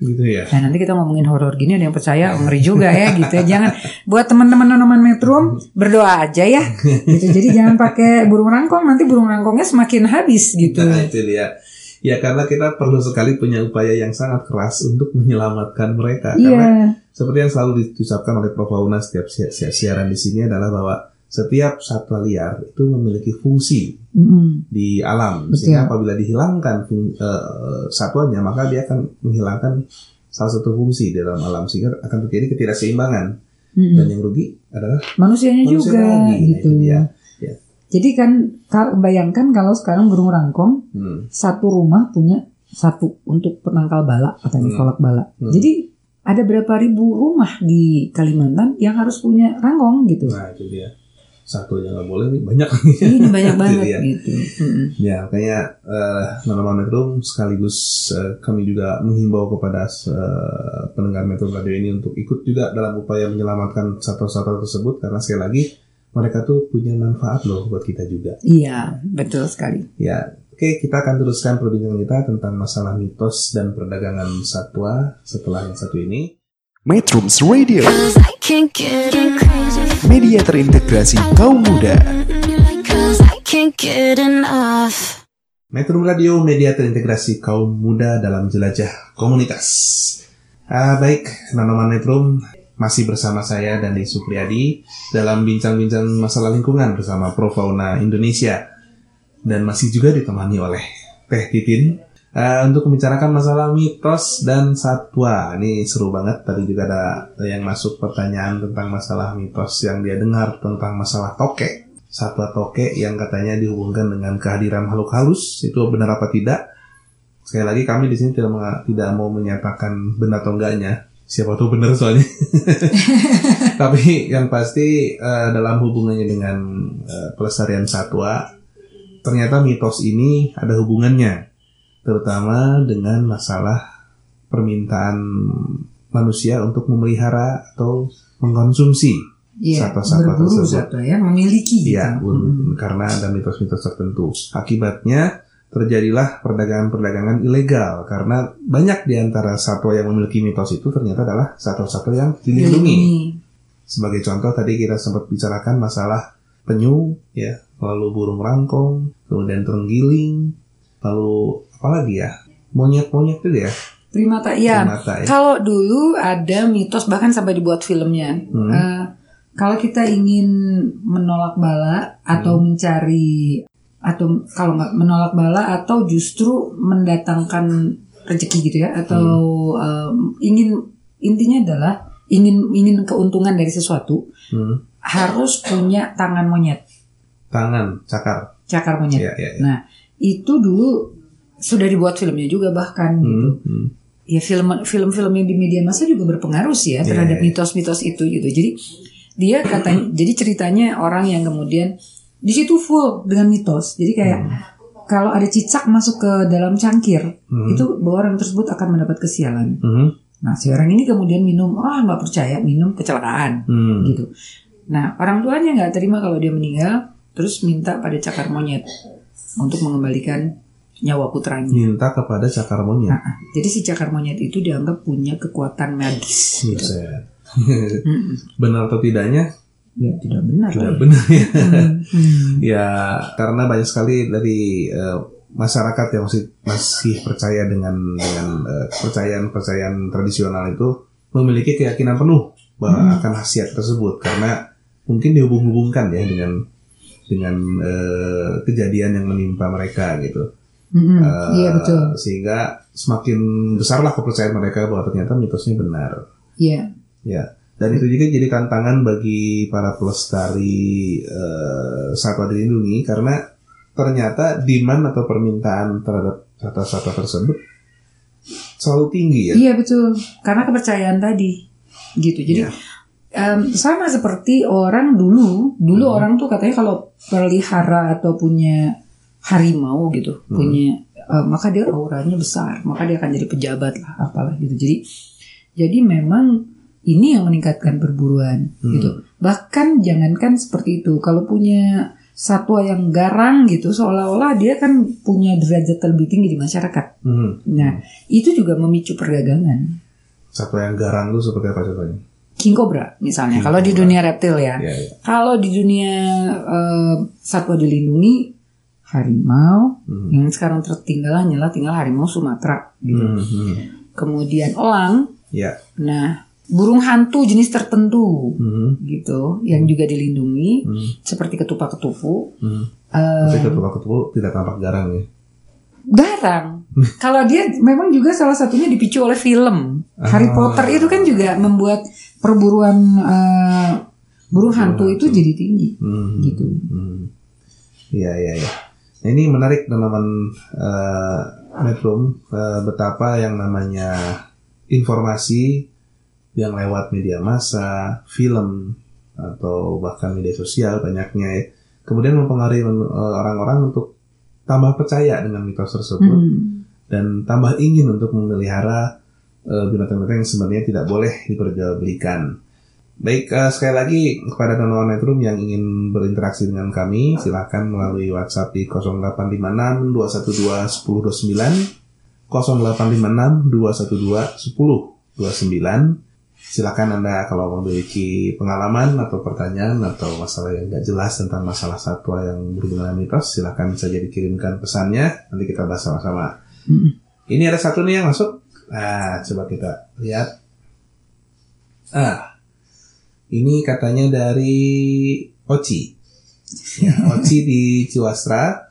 Gitu ya. Nah nanti kita ngomongin horor gini ada yang percaya oh, ngeri juga ya gitu ya. Jangan buat teman-teman nonoman metro berdoa aja ya. Gitu. Jadi jangan pakai burung rangkong nanti burung rangkongnya semakin habis gitu. Nah, itu dia. Ya karena kita perlu sekali punya upaya yang sangat keras untuk menyelamatkan mereka. Karena Iya. seperti yang selalu diucapkan oleh Prof Fauna setiap si- si- siaran di sini adalah bahwa setiap satwa liar itu memiliki fungsi Mm-mm. di alam. Betul. Sehingga apabila dihilangkan fung- eh, satwanya, maka dia akan menghilangkan salah satu fungsi di dalam alam sehingga akan terjadi ketidakseimbangan. Mm-mm. Dan yang rugi adalah Manusianya manusia juga lagi. Nah, gitu. itu dia. Ya. Jadi kan bayangkan kalau sekarang burung rangkong Hmm. satu rumah punya satu untuk penangkal bala katanya Hmm. kolak bala. Hmm. Jadi ada berapa ribu rumah di Kalimantan yang harus punya rangkong gitu. Nah itu dia. Satu aja nggak boleh nih banyak. Ini banyak Itu banget dia. gitu. Mm-mm. Ya, makanya eh Nonoman Metro sekaligus eh, kami juga menghimbau kepada eh, pendengar Metro Radio ini untuk ikut juga dalam upaya menyelamatkan satwa-satwa tersebut karena sekali lagi mereka tuh punya manfaat loh buat kita juga. Iya, betul sekali. Ya, oke kita akan teruskan perbincangan kita tentang masalah mitos dan perdagangan satwa setelah yang satu ini. Metrums Radio, media terintegrasi kaum muda. Metro Radio, media terintegrasi kaum muda dalam jelajah komunitas. Ah, baik, Nanoman Metro masih bersama saya Dandi Supriyadi dalam bincang-bincang masalah lingkungan bersama Pro Fauna Indonesia dan masih juga ditemani oleh Teh Titin ah, untuk membicarakan masalah mitos dan satwa. Ini seru banget. Tadi juga ada yang masuk pertanyaan tentang masalah mitos yang dia dengar tentang masalah tokek satwa toke yang katanya dihubungkan dengan kehadiran makhluk halus itu benar apa tidak? Sekali lagi kami di sini tidak tidak mau menyatakan benar atau enggaknya. Siapa tahu benar soalnya. Tapi yang pasti eh, dalam hubungannya dengan eh, pelestarian satwa, ternyata mitos ini ada hubungannya, terutama dengan masalah permintaan manusia untuk memelihara atau mengkonsumsi Iya, Satwa-satwa berburu tersebut. satwa ya, memiliki gitu. Iya, Mm-mm. karena ada mitos-mitos tertentu. Akibatnya terjadilah perdagangan-perdagangan ilegal karena banyak di antara satwa yang memiliki mitos itu ternyata adalah satwa-satwa yang dilindungi. Sebagai contoh tadi kita sempat bicarakan masalah penyu, ya, lalu burung rangkong, kemudian terenggiling, lalu apa lagi ya? Monyet-monyet itu ya, Primata, iya. primata ya. Kalau dulu ada mitos bahkan sampai dibuat filmnya. Hmm. Eh, kalau kita ingin menolak bala atau Hmm. mencari atau kalau nggak menolak bala atau justru mendatangkan rezeki gitu ya atau Hmm. em, ingin intinya adalah ingin ingin keuntungan dari sesuatu Hmm. harus punya tangan monyet Tangan, cakar. cakar monyet. Ya, ya, ya. Nah itu dulu sudah dibuat filmnya juga bahkan gitu. Hmm, hmm. ya film film-film yang di media massa juga berpengaruh sih ya terhadap mitos-mitos itu gitu. Jadi dia katanya jadi ceritanya orang yang kemudian di situ full dengan mitos. Jadi kayak kalau ada cicak masuk ke dalam cangkir Hmm. itu bahwa orang tersebut akan mendapat kesialan. Hmm. Nah si orang ini kemudian minum, ah nggak percaya minum kecelakaan Hmm. gitu. Nah orang tuanya nggak terima kalau dia meninggal, terus minta pada cakar monyet untuk mengembalikan nyawa putranya. Minta kepada cakar monyet. Nah, jadi si cakar monyet itu dianggap punya kekuatan magis. Mm-mm. benar atau tidaknya Ya tidak benar. tidak lah. benar ya. Hmm. ya karena banyak sekali dari eh, masyarakat yang masih masih percaya dengan dengan eh, kepercayaan-kepercayaan tradisional itu memiliki keyakinan penuh bahwa akan khasiat tersebut karena mungkin dihubung-hubungkan ya dengan dengan eh, kejadian yang menimpa mereka gitu. Mm-mm. Eh, Iya betul. Sehingga semakin besarlah kepercayaan mereka bahwa ternyata mitosnya benar. Iya. Ya. Dan itu juga jadi tantangan bagi para pelestari eh, satwa dilindungi karena ternyata demand atau permintaan terhadap satwa-satwa tersebut selalu tinggi ya. Iya betul. Karena kepercayaan tadi, gitu. Jadi Iya. em, sama seperti orang dulu. Dulu Hmm. orang tuh katanya kalau pelihara atau punya harimau gitu, Hmm. punya eh, maka dia auranya besar, maka dia akan jadi pejabat lah, apalah gitu. Jadi jadi memang ini yang meningkatkan perburuan Hmm. gitu. Bahkan jangankan seperti itu, kalau punya satwa yang garang gitu, seolah-olah dia kan punya derajat lebih tinggi di masyarakat. Hmm. Nah, itu juga memicu perdagangan. Satwa yang garang itu seperti apa contohnya? King cobra misalnya, King kalau di dunia reptil ya. Ya, ya. Kalau di dunia eh, satwa dilindungi, harimau, Hmm. yang sekarang tertinggal hanyalah tinggal harimau Sumatera. Gitu. Hmm, hmm. Kemudian elang, Ya. nah burung hantu jenis tertentu Hmm. gitu, yang juga dilindungi, Hmm. seperti ketupat ketupu. Hmm. Eh, Tapi ketua ketua tidak tampak garang ya. garang. Kalau dia memang juga salah satunya dipicu oleh film Harry Ah. Potter itu kan juga membuat perburuan eh, burung hantu itu jadi tinggi, Hmm. gitu. Hmm. Iya iya iya. Ini menarik teman-teman eh, Metrum eh, betapa yang namanya informasi yang lewat media massa, film atau bahkan media sosial banyaknya ya. Kemudian mempengaruhi eh, orang-orang untuk tambah percaya dengan mitos tersebut Hmm. dan tambah ingin untuk memelihara binatang-binatang yang sebenarnya tidak boleh diperjualbelikan. Baik, eh, sekali lagi kepada teman-teman Metrum yang ingin berinteraksi dengan kami, silahkan melalui WhatsApp di 0856 212 1029, 0856 212 1029. Silakan Anda kalau memiliki pengalaman atau pertanyaan atau masalah yang nggak jelas tentang masalah satwa yang berhubungan dengan mitos, silakan saja dikirimkan pesannya, nanti kita bahas sama-sama. Ini ada satu nih yang masuk. Nah, coba kita lihat. Ah, ini katanya dari Oci. Ya, Oci di Ciwastra.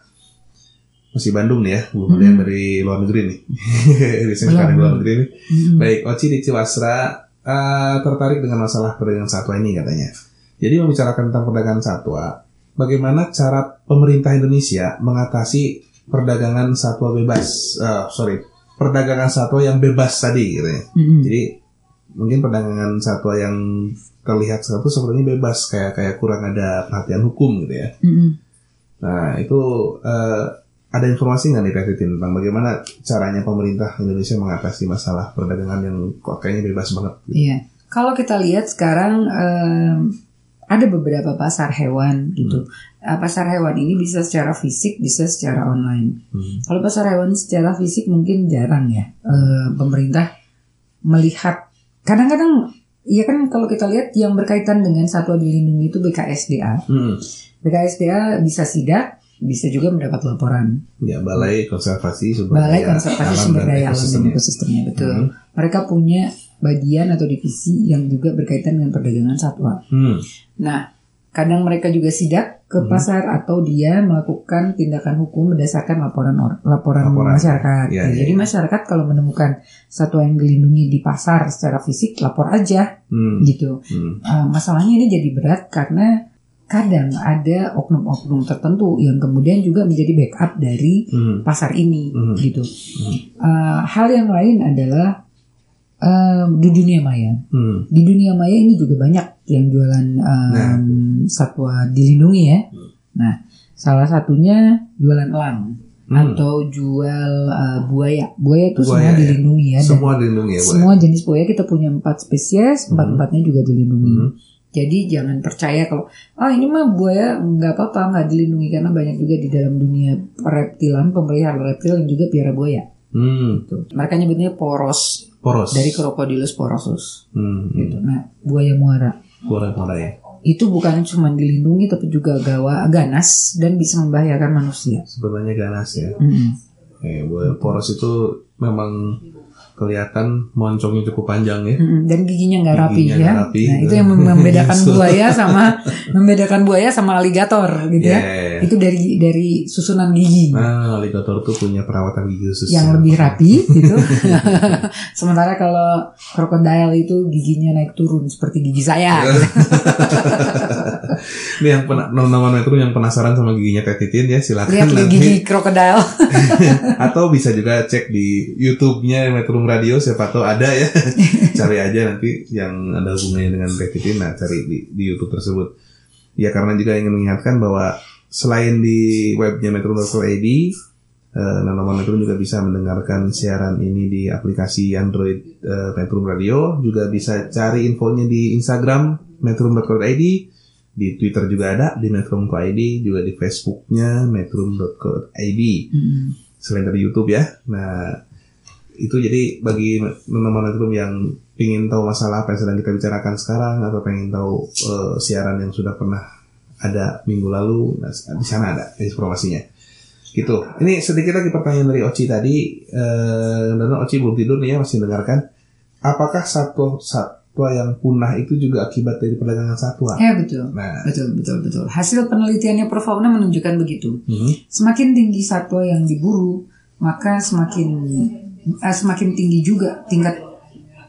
Masih Bandung nih ya, belum ada yang dari luar negeri nih. Biasanya sekarang luar negeri nih. Hmm. Baik, Oci di Ciwastra eh, tertarik dengan masalah perdagangan satwa ini katanya. Jadi membicarakan tentang perdagangan satwa, bagaimana cara pemerintah Indonesia mengatasi perdagangan satwa bebas? Eh, sorry, perdagangan satwa yang bebas tadi katanya. Hmm. Jadi mungkin perdagangan satwa yang terlihat satu sepertinya bebas, kayak kayak kurang ada perhatian hukum gitu ya. Hmm. Nah itu eh, ada informasi nggak nih Titin tentang bagaimana caranya pemerintah Indonesia mengatasi masalah perdagangan yang kok kayaknya bebas banget? Gitu. Iya. Kalau kita lihat sekarang em, ada beberapa pasar hewan gitu. Uh, pasar hewan ini bisa secara fisik, bisa secara online. Hmm. Kalau pasar hewan secara fisik mungkin jarang ya eh, pemerintah melihat. Kadang-kadang ya kan kalau kita lihat yang berkaitan dengan satwa dilindungi itu BKSDA. Hmm. BKSDA bisa sidak, bisa juga mendapat laporan. Ya Balai Konservasi Sumber Balai Daya Konservasi Alam Sumber Daya Alam dan Ekosistemnya. Ekosistemnya betul. Hmm. Mereka punya bagian atau divisi yang juga berkaitan dengan perdagangan satwa. Hmm. Nah, kadang mereka juga sidak ke pasar atau dia melakukan tindakan hukum berdasarkan laporan or- laporan, Laporan. masyarakat. Iya, Ya, iya, Jadi iya. masyarakat kalau menemukan satwa yang dilindungi di pasar secara fisik lapor aja Hmm. gitu. Hmm. Uh, masalahnya ini jadi berat karena kadang ada oknum-oknum tertentu yang kemudian juga menjadi backup dari Hmm. pasar ini Mhm. gitu. Uh, hal yang lain adalah um, di dunia maya. Hmm. Di dunia maya ini juga banyak yang jualan um, Nah. satwa dilindungi ya. Nah, salah satunya jualan elang Hmm. atau jual uh, buaya. Buaya itu semua Buaya, ya. dilindungi ya. Semua dilindungi ya, Bu. semua jenis buaya kita punya empat spesies, empat empatnya juga dilindungi. Hmm. Jadi jangan percaya kalau ah ini mah buaya nggak apa-apa nggak dilindungi karena banyak juga di dalam dunia reptilan pemelihara reptil yang juga piara buaya. Hmm. Tuh. Mereka nyebutnya poros Poros. dari Crocodylus porosus. Hmm. Gitu. Nah buaya muara Kurang ya. itu bukan cuma dilindungi tapi juga gawa ganas dan bisa membahayakan manusia. Sebenarnya ganas ya. Mm-mm. Eh, bu- poros itu memang kelihatan moncongnya cukup panjang ya. Dan giginya nggak rapi Giginya ya. nggak rapi. Nah, itu yang mem- membedakan buaya sama membedakan buaya sama aligator gitu ya. Yeah. Itu dari dari susunan gigi Nah, alligator tuh punya perawatan gigi khusus. yang ya. lebih rapi gitu. Sementara kalau krokodil itu giginya naik turun seperti gigi saya. gitu. Ini yang teman-teman Metro yang penasaran sama giginya Teh Titin ya silakan Lihat nanti gigi krokodil. atau bisa juga cek di YouTube-nya Metro Radio siapa tahu ada ya. cari aja nanti yang ada hubungannya dengan Teh Titin nah cari di, di YouTube tersebut. Ya karena juga ingin mengingatkan bahwa selain di webnya metro.id eh, teman-teman Metro juga bisa mendengarkan siaran ini di aplikasi Android eh, Metro Radio juga bisa cari infonya di Instagram metro.id di Twitter juga ada di metro.id juga di Facebooknya metro.id Mm. selain dari YouTube ya. Nah, itu jadi bagi teman-teman Metro yang ingin tahu masalah apa yang sedang kita bicarakan sekarang atau pengen tahu eh, siaran yang sudah pernah ada minggu lalu, nah, di sana ada informasinya. Gitu. Ini sedikit lagi pertanyaan dari Oci tadi. Eh, dan Oci belum tidur nih ya masih dengarkan. Apakah satwa satwa yang punah itu juga akibat dari perdagangan satwa? Ya betul. Nah, Betul, betul, betul. Hasil penelitiannya Perfauna menunjukkan begitu. mhm. Semakin tinggi satwa yang diburu, maka semakin eh, semakin tinggi juga tingkat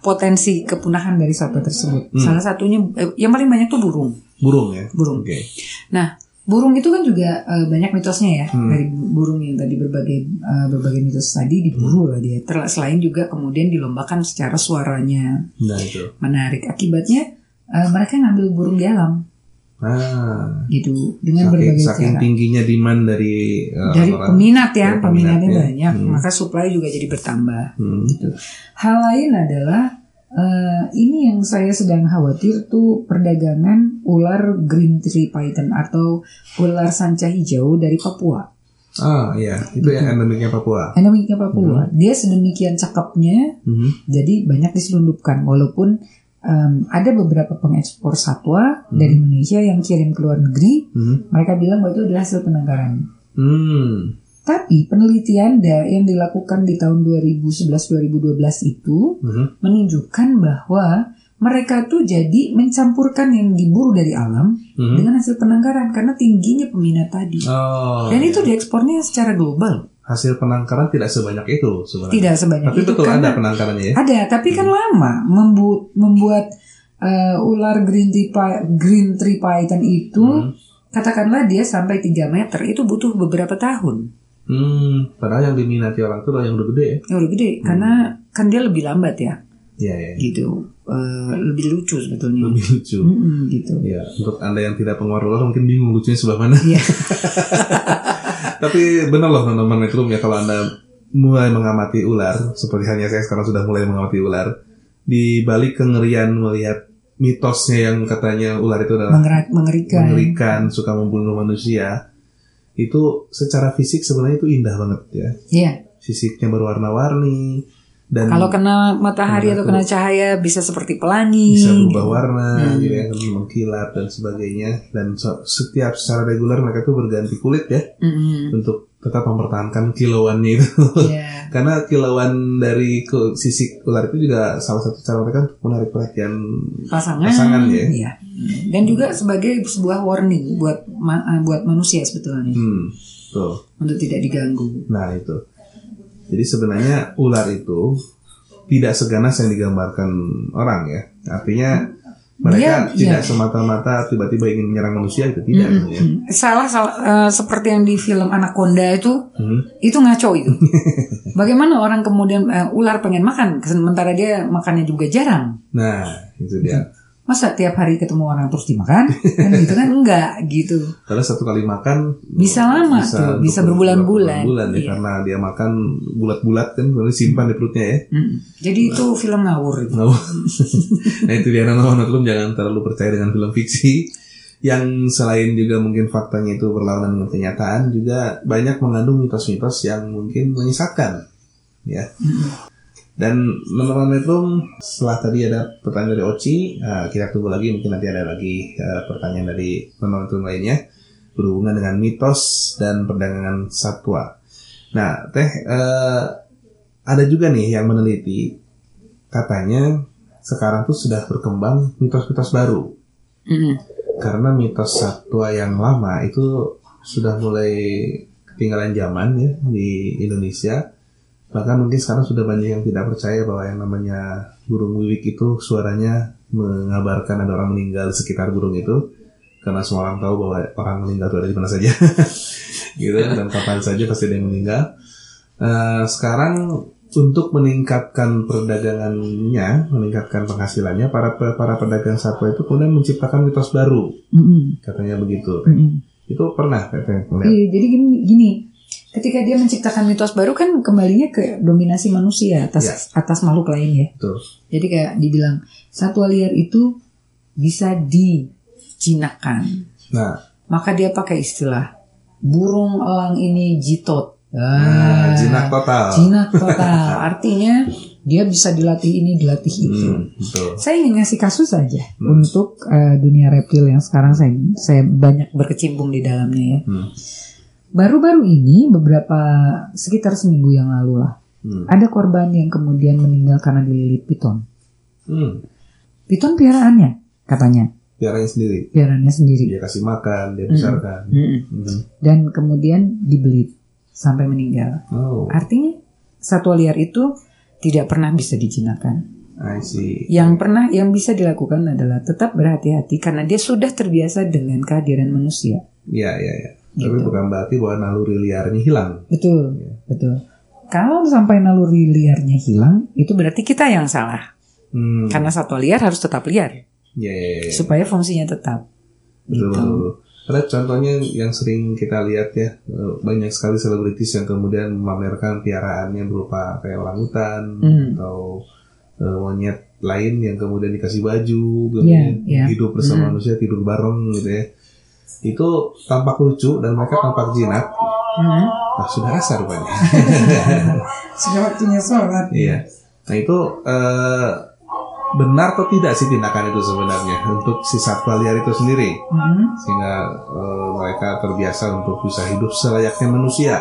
potensi kepunahan dari satwa tersebut. Hmm. Salah satunya eh, yang paling banyak tuh burung. burung ya. Burung. Oke. Nah, burung itu kan juga eh, banyak mitosnya ya Hmm. dari burung yang tadi berbagai eh, berbagai mitos tadi diburu lah dia. Ter- selain juga kemudian dilombakan secara suaranya Nah, itu. menarik. Akibatnya eh, mereka ngambil burung di alam Ah. gitu dengan saking, berbagai saking cara. tingginya demand dari uh, dari orang- peminat ya, dari peminatnya peminatnya. banyak, Hmm. maka supply juga jadi bertambah. Hmm. Gitu. Hal lain adalah eh, ini yang saya sedang khawatir tuh perdagangan ular green tree python atau ular sanca hijau dari Papua. Ah, iya, itu yang endemiknya Papua. Endemiknya Papua. Dia sedemikian cakepnya, Mhm. jadi banyak diselundupkan. Walaupun em, ada beberapa pengekspor satwa dari Indonesia yang kirim ke luar negeri, Mhm. mereka bilang bahwa itu adalah hasil penangkaran. Hmm. Tapi penelitian yang dilakukan di tahun 2011-2012 itu Mhm. menunjukkan bahwa mereka tuh jadi mencampurkan yang diburu dari alam Mhm. dengan hasil penangkaran karena tingginya peminat tadi. Oh, Dan iya. itu diekspornya secara global. hasil penangkaran tidak sebanyak itu sebenarnya. Tidak sebanyak Tapi itu betul karena ada penangkarannya ya. ada, tapi kan lama membu- membuat eh, ular green tree, green tree python itu Hmm. katakanlah dia sampai 3 meter itu butuh beberapa tahun. Hmm, padahal yang diminati orang itu yang udah gede ya. Ya udah gede karena kan dia lebih lambat ya. Iya, iya. gitu Eh, lebih lucu sebetulnya Lebih lucu. Mm-mm, gitu Ya, untuk anda yang tidak pengaruh ular mungkin bingung lucunya sebelah mana. Iya. Tapi benar loh teman-teman Metrum ya kalau anda mulai mengamati ular, seperti halnya saya sekarang sudah mulai mengamati ular, di balik kengerian melihat mitosnya yang katanya ular itu adalah Mengerak- mengerikan mengerikan, suka membunuh manusia, itu secara fisik sebenarnya itu indah banget ya. Iya. Fisiknya berwarna-warni dan kalau kena matahari Kena atau kena cahaya bisa seperti pelangi bisa berubah gitu. warna, Hmm. gitu ya, mengkilat dan sebagainya. Dan so- setiap secara reguler mereka tuh berganti kulit ya Mm-mm. untuk tetap mempertahankan kilauannya itu. Iya. Karena kilauan dari ke sisik ular itu juga salah satu cara mereka untuk menarik perhatian pasangan Pasangan, ya. Iya. Dan juga sebagai sebuah warning buat ma- eh, buat manusia sebetulnya hmm, tuh. untuk tidak diganggu Nah itu. Jadi sebenarnya ular itu tidak seganas yang digambarkan orang ya. Artinya mereka Dia- tidak iya. semata-mata tiba-tiba ingin menyerang manusia itu tidak sebenarnya. Hmm. salah salah eh, seperti yang di film Anaconda itu Hmm. itu ngaco itu bagaimana orang kemudian eh, ular pengen makan sementara dia makannya juga jarang Nah itu dia. Masa tiap hari ketemu orang terus dimakan kan gitu kan enggak gitu Karena satu kali makan Bisa lama tuh, untuk bisa berbulan-bulan. berbulan ya Iya. karena dia makan bulat-bulat kan kemudian simpan di perutnya ya. Mm. jadi itu film ngawur itu. Nah, nah itu dia nonton film jangan terlalu percaya dengan film fiksi yang selain juga mungkin faktanya itu berlawanan dengan kenyataan juga banyak mengandung mitos-mitos yang mungkin menyesatkan ya dan teman-teman Metrum setelah tadi ada pertanyaan dari Oci eh, kita tunggu lagi mungkin nanti ada lagi eh, pertanyaan dari teman-teman Metrum lainnya berhubungan dengan mitos dan perdagangan satwa. Nah teh eh, ada juga nih yang meneliti katanya sekarang tuh sudah berkembang mitos-mitos baru. Mm-mm. karena mitos satwa yang lama itu sudah mulai ketinggalan zaman ya di Indonesia bahkan mungkin sekarang sudah banyak yang tidak percaya bahwa yang namanya burung wiwik itu suaranya mengabarkan ada orang meninggal di sekitar burung itu. Karena semua orang tahu bahwa orang meninggal itu ada di mana saja. Gitu dan kapan saja pasti ada yang meninggal. Eh, sekarang untuk meningkatkan perdagangannya meningkatkan penghasilannya para para pedagang satwa itu kemudian menciptakan mitos baru. Mm-mm. katanya begitu. Mm-mm. itu pernah katanya. Iya, jadi gini, gini, ketika dia menciptakan mitos baru kan kembalinya ke dominasi manusia atas Ya. atas makhluk lain ya. Betul. Jadi kayak dibilang satwa liar itu bisa dijinakan. Nah, Maka dia pakai istilah burung elang ini jitot. nah, Ah, jinak total. jinak total. Artinya dia bisa dilatih ini, dilatih itu. Hmm, betul. Saya ingin ngasih kasus saja untuk eh, dunia reptil yang sekarang saya saya banyak berkecimpung di dalamnya ya. Hmm. Baru-baru ini beberapa sekitar seminggu yang lalu lah Hmm. ada korban yang kemudian meninggal karena dililit piton. Hmm. Piton piaraannya katanya, Piaranya sendiri. piaraannya sendiri. Dia kasih makan, dia besarkan. Mm-mm. Hmm. Dan kemudian dibelit sampai meninggal. Oh, Artinya satwa liar itu tidak pernah bisa dijinakan. I see. Yang pernah yang bisa dilakukan adalah tetap berhati-hati karena dia sudah terbiasa dengan kehadiran manusia. Ya, ya, ya. Tapi Gitu. bukan berarti bahwa naluri liarnya hilang. Betul, betul. Kalau sampai naluri liarnya hilang, itu berarti kita yang salah. Hmm. Karena satwa liar harus tetap liar Ya, ya, ya. supaya fungsinya tetap. Betul, Gitu. betul, betul. Ada contohnya yang sering kita lihat ya, banyak sekali selebritis yang kemudian memamerkan piaraannya berupa kayak orangutan Hmm. atau eh, monyet lain yang kemudian dikasih baju, Iya, kemudian iya. hidup bersama Hmm. manusia tidur bareng gitu ya. Itu tampak lucu dan mereka tampak jinak. Hmm. Nah, sudah asar rupanya. Sudah waktunya sholat. Iya. Nah itu eh, benar atau tidak sih tindakan itu sebenarnya untuk si satwa liar itu sendiri Hmm. sehingga eh, mereka terbiasa untuk bisa hidup selayaknya manusia.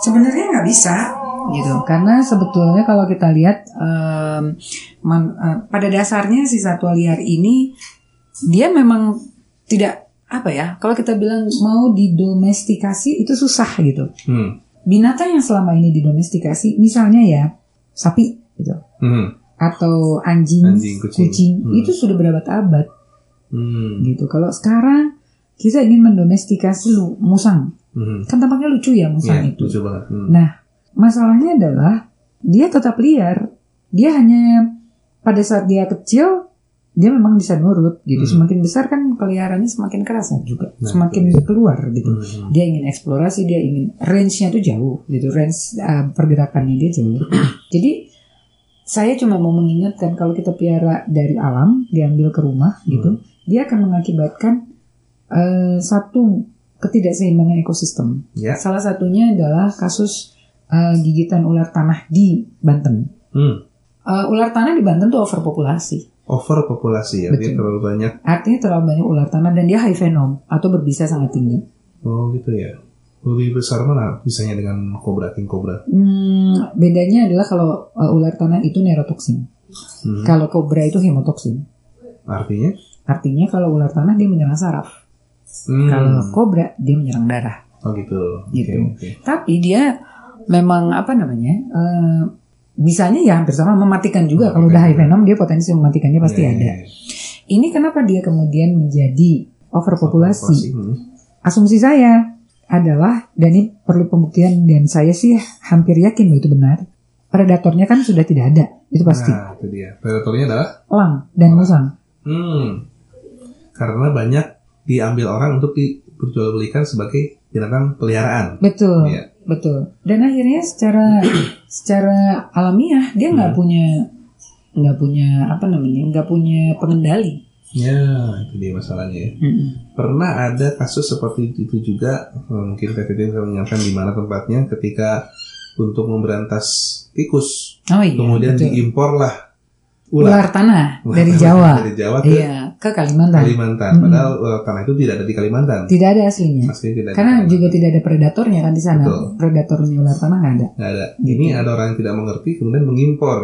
Sebenarnya nggak bisa gitu karena sebetulnya kalau kita lihat em, man- eh, pada dasarnya si satwa liar ini dia memang tidak apa ya kalau kita bilang mau didomestikasi itu susah gitu Hmm. binatang yang selama ini didomestikasi misalnya ya sapi gitu Hmm. atau anjing, Anjing, kucing. Hmm. itu sudah berabad-abad Hmm. gitu kalau sekarang kita ingin mendomestikasi lu musang Hmm. kan tampaknya lucu ya musang Iya, itu lucu banget. Hmm. Nah, masalahnya adalah dia tetap liar. Dia hanya pada saat dia kecil dia memang bisa nurut gitu. Hmm. Semakin besar kan peliharaannya semakin kerasa juga, Nah, semakin itu keluar gitu. Hmm. Dia ingin eksplorasi, dia ingin range-nya tuh jauh gitu, range uh, pergerakannya dia jauh. Jadi saya cuma mau mengingatkan kalau kita piara dari alam diambil ke rumah gitu, dia akan mengakibatkan uh, satu ketidakseimbangan ekosistem. Ya. Salah satunya adalah kasus uh, gigitan ular tanah di Banten. Hmm. Uh, ular tanah di Banten tuh overpopulasi. Overpopulasi ya, dia Betul. terlalu banyak. Artinya terlalu banyak ular tanah dan dia high venom atau berbisa sangat tinggi. Oh gitu ya. Lebih besar mana bisanya dengan kobra king kobra? Hmm, bedanya adalah kalau uh, ular tanah itu neurotoksin. Hmm. Kalau kobra itu hemotoksin. Artinya? Artinya kalau ular tanah dia menyerang saraf. Hmm. Kalau kobra dia menyerang darah. Oh gitu. Oke, Gitu. oke. Tapi dia memang apa namanya? eh, bisanya ya hampir sama mematikan juga. Kalau udah high venom dia potensi mematikannya pasti Ya, ya, ada. ya. Ini kenapa dia kemudian menjadi overpopulasi? Hmm. Asumsi saya adalah dan ini perlu pembuktian dan saya sih hampir yakin itu benar. Predatornya kan sudah tidak ada, itu pasti. Nah, itu dia. Predatornya adalah Elang dan musang. Hmm. Karena banyak diambil orang untuk diperjualbelikan sebagai binatang peliharaan. Betul, Iya. Betul. Dan akhirnya secara secara alamiah dia nggak Hmm. punya nggak punya apa namanya nggak punya pengendali. Ya, itu dia masalahnya. ya. Mm-mm. Pernah ada kasus seperti itu juga, mungkin PTT bisa mengingatkan di mana tempatnya ketika untuk memberantas tikus, Oh iya. kemudian betul. diimporlah ular, ular, tanah Ular dari tanah Jawa. dari Jawa ke Iya, ke Kalimantan. Kalimantan. Hmm. Padahal ular tanah itu tidak ada di Kalimantan. Tidak ada aslinya. Aslinya tidak ada Karena Kalimantan. juga tidak ada predatornya kan di sana. Betul. Predatornya ular tanah nggak ada. Nggak ada. Ini ada orang yang tidak mengerti kemudian mengimpor.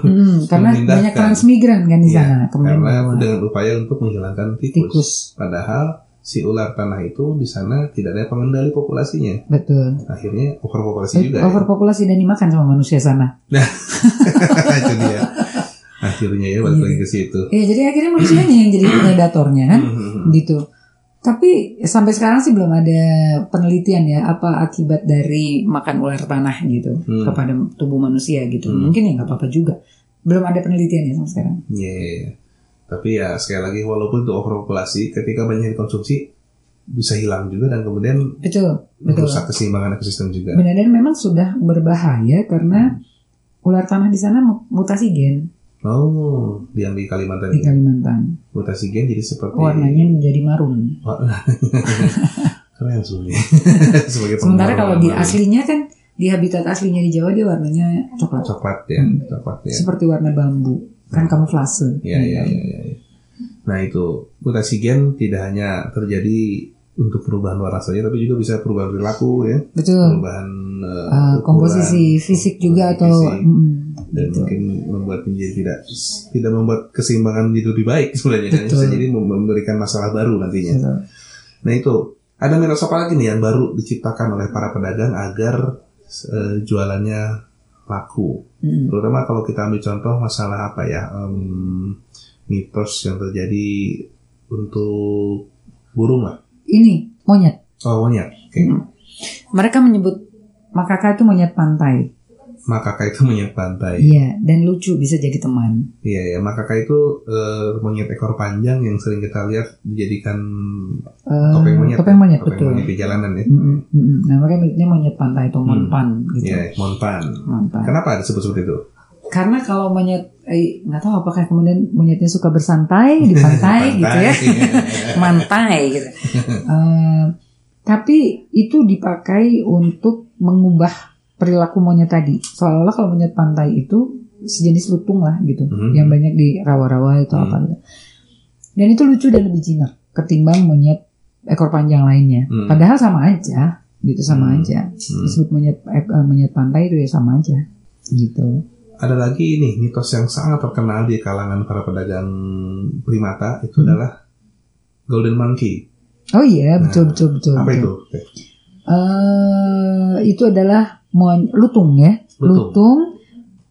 Hmm, karena banyak transmigran kan di Iya, sana. Kemudian karena bawa dengan upaya untuk menghilangkan tikus. tikus. Padahal si ular tanah itu di sana tidak ada pengendali populasinya. Betul. Akhirnya overpopulasi juga. ya. Overpopulasi dan dimakan sama manusia sana. itu dia. Akhirnya ya balik lagi ke situ. Iya, jadi akhirnya manusianya yang jadi predatornya kan, Hmm. gitu. Tapi sampai sekarang sih belum ada penelitian ya apa akibat dari makan ular tanah gitu Hmm. kepada tubuh manusia gitu. Mungkin ya nggak apa-apa juga. Belum ada penelitian ya sampai sekarang. Iya, iya, iya. Tapi ya sekali lagi walaupun itu overpopulasi, ketika banyak dikonsumsi bisa hilang juga dan kemudian Betul, betul. merusak keseimbangan ekosistem juga. Benar dan memang sudah berbahaya karena ular tanah di sana mu- mutasi gen Oh, yang di Kalimantan di. Kalimantan. mutasi gen jadi seperti Warnanya menjadi marun. Wah, keren sebenarnya. Sebagai Sementara kalau di aslinya kan di habitat aslinya di Jawa dia warnanya coklat. coklat ya, coklat ya. Seperti warna bambu. Kan kamuflase. Iya, iya, iya, iya. iya. Nah itu mutasi gen tidak hanya terjadi untuk perubahan warna saja, tapi juga bisa perubahan perilaku ya, Betul. perubahan eh, Uh, ukuran, komposisi fisik juga atau fisik, mm, dan gitu. mungkin membuat menjadi tidak tidak membuat keseimbangan jadi lebih baik sebenarnya, Betul. bisa jadi mem- memberikan masalah baru nantinya. Betul. Nah itu ada mitos apa lagi nih yang baru diciptakan oleh para pedagang agar eh, jualannya laku. Mm. Terutama kalau kita ambil contoh masalah apa ya em, mitos yang terjadi untuk burung lah. Ini monyet. Oh monyet. Oke. Mereka menyebut makaka itu monyet pantai. Makaka itu monyet pantai. Iya, dan lucu bisa jadi teman. Iya ya. Makaka itu eh, monyet ekor panjang yang sering kita lihat dijadikan Eh, topeng monyet. topeng ya. monyet, Topeng betul. monyet di jalanan ya. Mm-mm, mm-mm. Nah, mereka menyebutnya monyet pantai atau monpan gitu. Iya, monpan. Monpan. Kenapa disebut seperti itu? Karena kalau monyet eh, nggak tahu apakah kemudian monyetnya suka bersantai di pantai gitu ya. Mantai gitu. Eh, tapi itu dipakai untuk mengubah perilaku monyet tadi. Seolah-olah kalau monyet pantai itu sejenis lutung lah gitu, Hmm. yang banyak di rawa-rawa itu apa gitu. Dan itu lucu dan lebih jinak ketimbang monyet ekor panjang lainnya. Hmm. Padahal sama aja, gitu sama Hmm. aja. Hmm. Disebut monyet eh, monyet pantai itu ya sama aja, gitu. Ada lagi ini mitos yang sangat terkenal di kalangan para pedagang primata itu Hmm. adalah golden monkey. Oh iya, betul betul betul. Apa betul. itu? Eh, itu adalah mon lutung ya. Lutung. Lutung.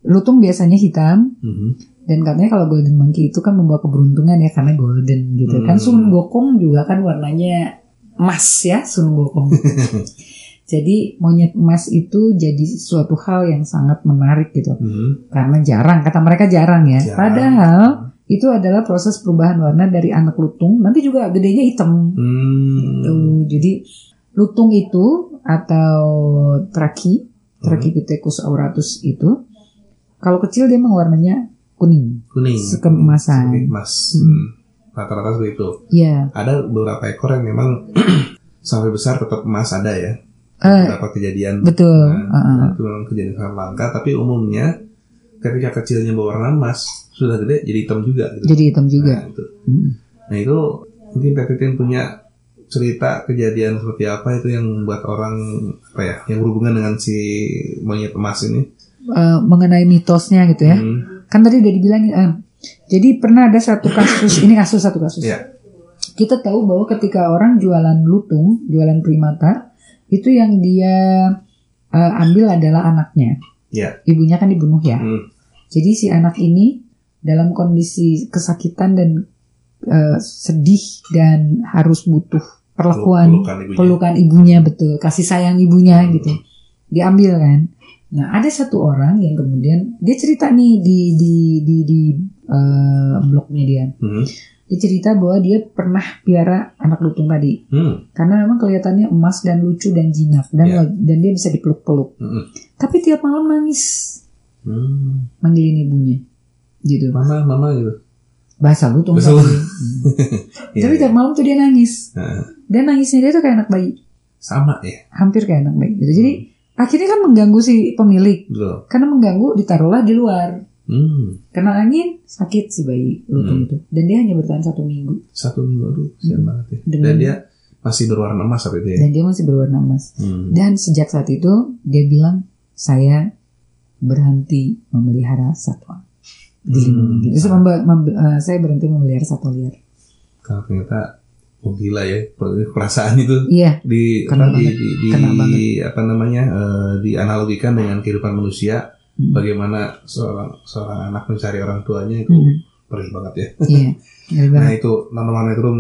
Lutung biasanya hitam Mhm. dan katanya kalau golden monkey itu kan membawa keberuntungan ya karena golden gitu. Kan Hmm. sun gokong juga kan warnanya emas ya sun gokong. jadi monyet emas itu jadi suatu hal yang sangat menarik gitu. Mhm. Karena jarang kata mereka jarang ya. Jarang. Padahal itu adalah proses perubahan warna dari anak lutung nanti juga gedenya hitam. Hmm. Tuh, jadi lutung itu atau traki, Trachypithecus auratus itu kalau kecil dia memang warnanya kuning. Kuning. Seperti emas. Hmm. Rata-rata seperti itu. Iya. Ada beberapa ekor yang memang sampai besar tetap emas ada ya. Eh, Beberapa kejadian. betul. Nah, Uh-uh. Itu memang kejadian sangat langka. Tapi umumnya ketika kecilnya berwarna emas sudah gede jadi hitam juga. Gitu. Jadi hitam juga. Nah, itu. Hmm. Nah itu mungkin Teh Titin punya cerita kejadian seperti apa itu yang membuat orang apa ya yang berhubungan dengan si monyet emas ini. Eh, mengenai mitosnya gitu ya. Hmm, Kan tadi udah dibilang. eh, jadi pernah ada satu kasus. ini kasus satu kasus. ya. Kita tahu bahwa ketika orang jualan lutung, jualan primata, itu yang dia eh, ambil adalah anaknya. Ya. Ibunya kan dibunuh ya. Hmm, Jadi si anak ini dalam kondisi kesakitan dan eh, sedih dan harus butuh perlakuan Pelukan ibunya. pelukan ibunya betul kasih sayang ibunya gitu diambil kan nah ada satu orang yang kemudian dia cerita nih di di di di eh, blognya dia hmm, dia cerita bahwa dia pernah piara anak lutung tadi. Hmm, karena memang kelihatannya emas dan lucu dan jinak dan Ya. dan dia bisa dipeluk-peluk. Hmm, tapi tiap malam nangis. Hmm. manggilin ibunya. Gitu. Mama, mama gitu. bahasa lutung Bahasa lutung. Iya, tapi iya. tiap malam tuh dia nangis. Dan nangisnya dia tuh kayak anak bayi. Sama ya. hampir kayak anak bayi gitu. Jadi akhirnya kan mengganggu si pemilik. Betul. karena mengganggu ditaruhlah di luar Hmm, Kena angin sakit si bayi lutung Hmm. itu. Dan dia hanya bertahan satu minggu. satu minggu aduh, sian banget ya. Dan Dengan- dia masih berwarna emas saat itu ya. Dan dia masih berwarna emas. Hmm. Dan sejak saat itu dia bilang saya berhenti memelihara satwa. Membe- membe- eh, saya berhenti memelihara satwa liar. Karena ternyata oh gila ya per- perasaan itu Iya. di Kena apa, di, banget. di, di- Kena apa namanya eh, dianalogikan dengan kehidupan manusia Hmm. bagaimana seorang seorang anak mencari orang tuanya itu Hmm. perih banget ya. Iya. Ngeri Nah itu tanaman metrum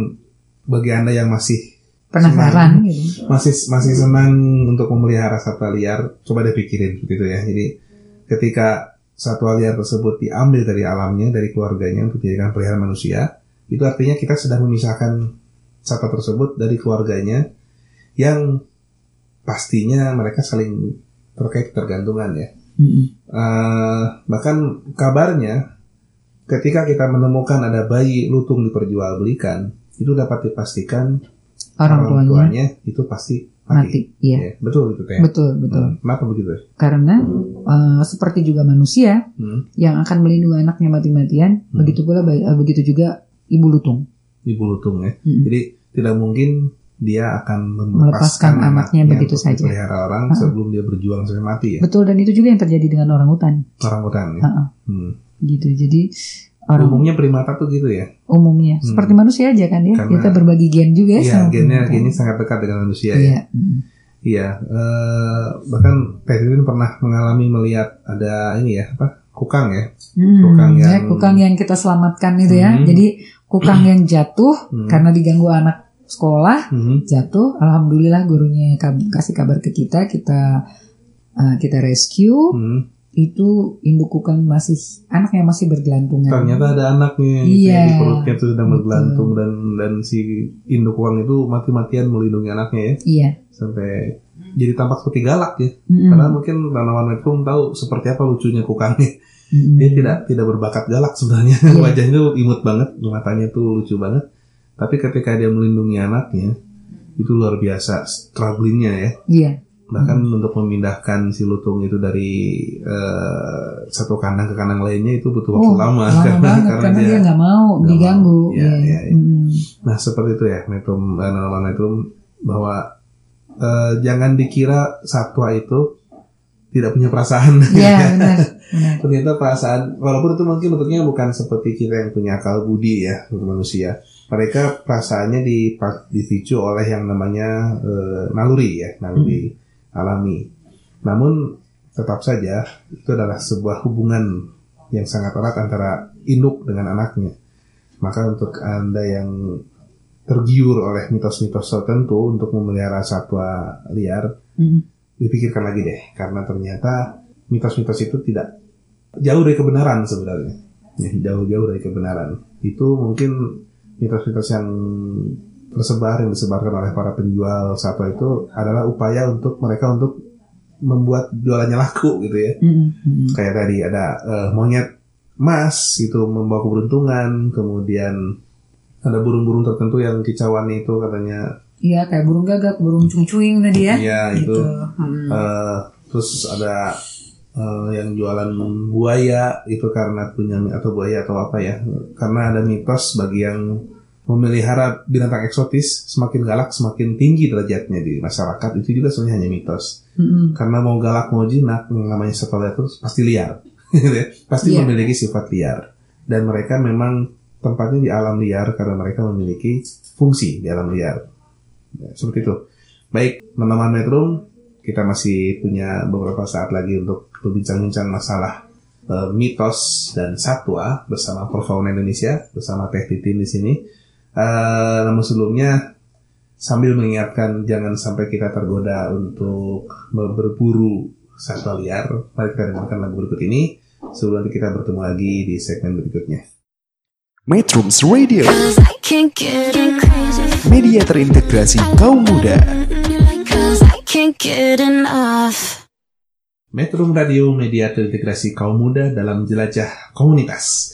bagi anda yang masih Penasaran gitu. masih masih senang untuk memelihara satwa liar, coba deh pikirin gitu ya. Jadi ketika satwa liar tersebut diambil dari alamnya, dari keluarganya untuk dijadikan peliharaan manusia, itu artinya kita sedang memisahkan satwa tersebut dari keluarganya yang pastinya mereka saling terkait tergantungan ya. Mm-mm. Eh, bahkan kabarnya ketika kita menemukan ada bayi lutung diperjualbelikan, itu dapat dipastikan Orang tuanya itu pasti mati. mati. Iya. Ya, betul gitu ya. Betul, betul. Hmm, Kenapa begitu? Karena eh, seperti juga manusia Hmm, yang akan melindungi anaknya mati-matian, Hmm. begitu pula bayi- eh, begitu juga ibu lutung. ibu lutung ya. Hmm. Jadi tidak mungkin dia akan Melepaskan melepaskan anaknya begitu saja. dipelihara orang Ha-ha. sebelum dia berjuang sampai mati ya. Betul dan itu juga yang terjadi dengan orang hutan. Orang hutan ya. Ha-ha. Hmm. Gitu. Jadi orang Umumnya primata tuh gitu ya. umumnya Hmm. seperti manusia aja kan ya. Karena- Kita berbagi gen juga ya Iya, sama gennya primata. gennya sangat dekat dengan manusia ya. Iya. Mm. Iya, eh, bahkan Teh Titin pernah mengalami melihat ada ini ya, apa? Kukang ya. Hmm, Kukang ya, yang- kukang yang kita selamatkan itu ya. Hmm. Jadi kukang yang jatuh Hmm. karena diganggu anak sekolah Hmm. jatuh. Alhamdulillah gurunya kab- kasih kabar ke kita, kita uh, kita rescue. Hmm. Itu induk kukang masih anaknya masih bergelantungan. Ternyata ada anaknya gitu, Iya, yang di perutnya tuh sedang betul. bergelantung dan dan si induk uang itu mati-matian melindungi anaknya ya Iya. sampai jadi tampak seperti galak ya. Mm-mm. Karena mungkin tanaman metrum tahu seperti apa lucunya kukangnya. Mm-mm. Dia tidak tidak berbakat galak sebenarnya. Iya. Wajahnya imut banget, matanya tuh lucu banget. Tapi ketika dia melindungi anaknya, itu luar biasa strugglingnya ya. Iya. Bahkan untuk memindahkan si lutung itu dari eh, satu kandang ke kandang lainnya itu butuh waktu Oh, lama, lama banget karena, dia nggak mau nggak diganggu. mau. Iya, iya, iya. Mm. Nah seperti itu ya metrum eh, tanaman metrum bahwa eh, jangan dikira satwa itu tidak punya perasaan. Iya, benar. benar. Ternyata perasaan walaupun itu mungkin bentuknya bukan seperti kita yang punya akal budi ya untuk manusia. Mereka perasaannya dipicu oleh yang namanya eh, naluri ya, naluri alami. Namun tetap saja itu adalah sebuah hubungan yang sangat erat antara induk dengan anaknya. Maka untuk Anda yang tergiur oleh mitos-mitos tertentu untuk memelihara satwa liar, Mm. dipikirkan lagi deh. Karena ternyata mitos-mitos itu tidak jauh dari kebenaran sebenarnya. Ya, jauh-jauh dari kebenaran. Itu mungkin mitos-mitos yang tersebar yang disebarkan oleh para penjual satwa itu adalah upaya untuk mereka untuk membuat jualannya laku gitu ya Mm, mm. kayak tadi ada eh, monyet emas itu membawa keberuntungan kemudian ada burung-burung tertentu yang kicauannya itu katanya Iya, kayak burung gagak, burung cung-cuing tadi ya. Iya, itu. Gitu. Mm. eh, terus ada eh, yang jualan buaya itu karena punya atau buaya atau apa ya. Karena ada mitos bagi yang memelihara binatang eksotis semakin galak semakin tinggi derajatnya di masyarakat. Itu juga sebenarnya hanya mitos. Mm-mm. karena mau galak mau jinak namanya liar itu pasti liar. Gitu ya. pasti Iya. memiliki sifat liar. Dan mereka memang tempatnya di alam liar karena mereka memiliki fungsi di alam liar. Ya, seperti itu. Baik teman-teman metrum kita masih punya beberapa saat lagi untuk berbincang-bincang masalah eh, mitos dan satwa bersama Perfauna Indonesia bersama Teh Titin di sini. Eh, namun sebelumnya sambil mengingatkan jangan sampai kita tergoda untuk berburu satwa liar, mari kita dengarkan lagu berikut ini. Sebelum nanti kita bertemu lagi di segmen berikutnya. Metrums Radio, media terintegrasi kaum muda. Enough. Metrum Radio Media Terintegrasi Kaum Muda dalam Jelajah Komunitas.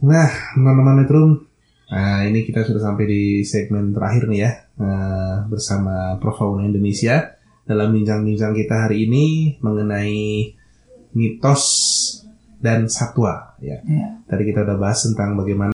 Nah, teman-teman Metrum, nah ini kita sudah sampai di segmen terakhir nih ya, eh, bersama Profauna Indonesia dalam bincang-bincang kita hari ini mengenai mitos dan satwa ya. Ya. Tadi kita udah bahas tentang bagaimana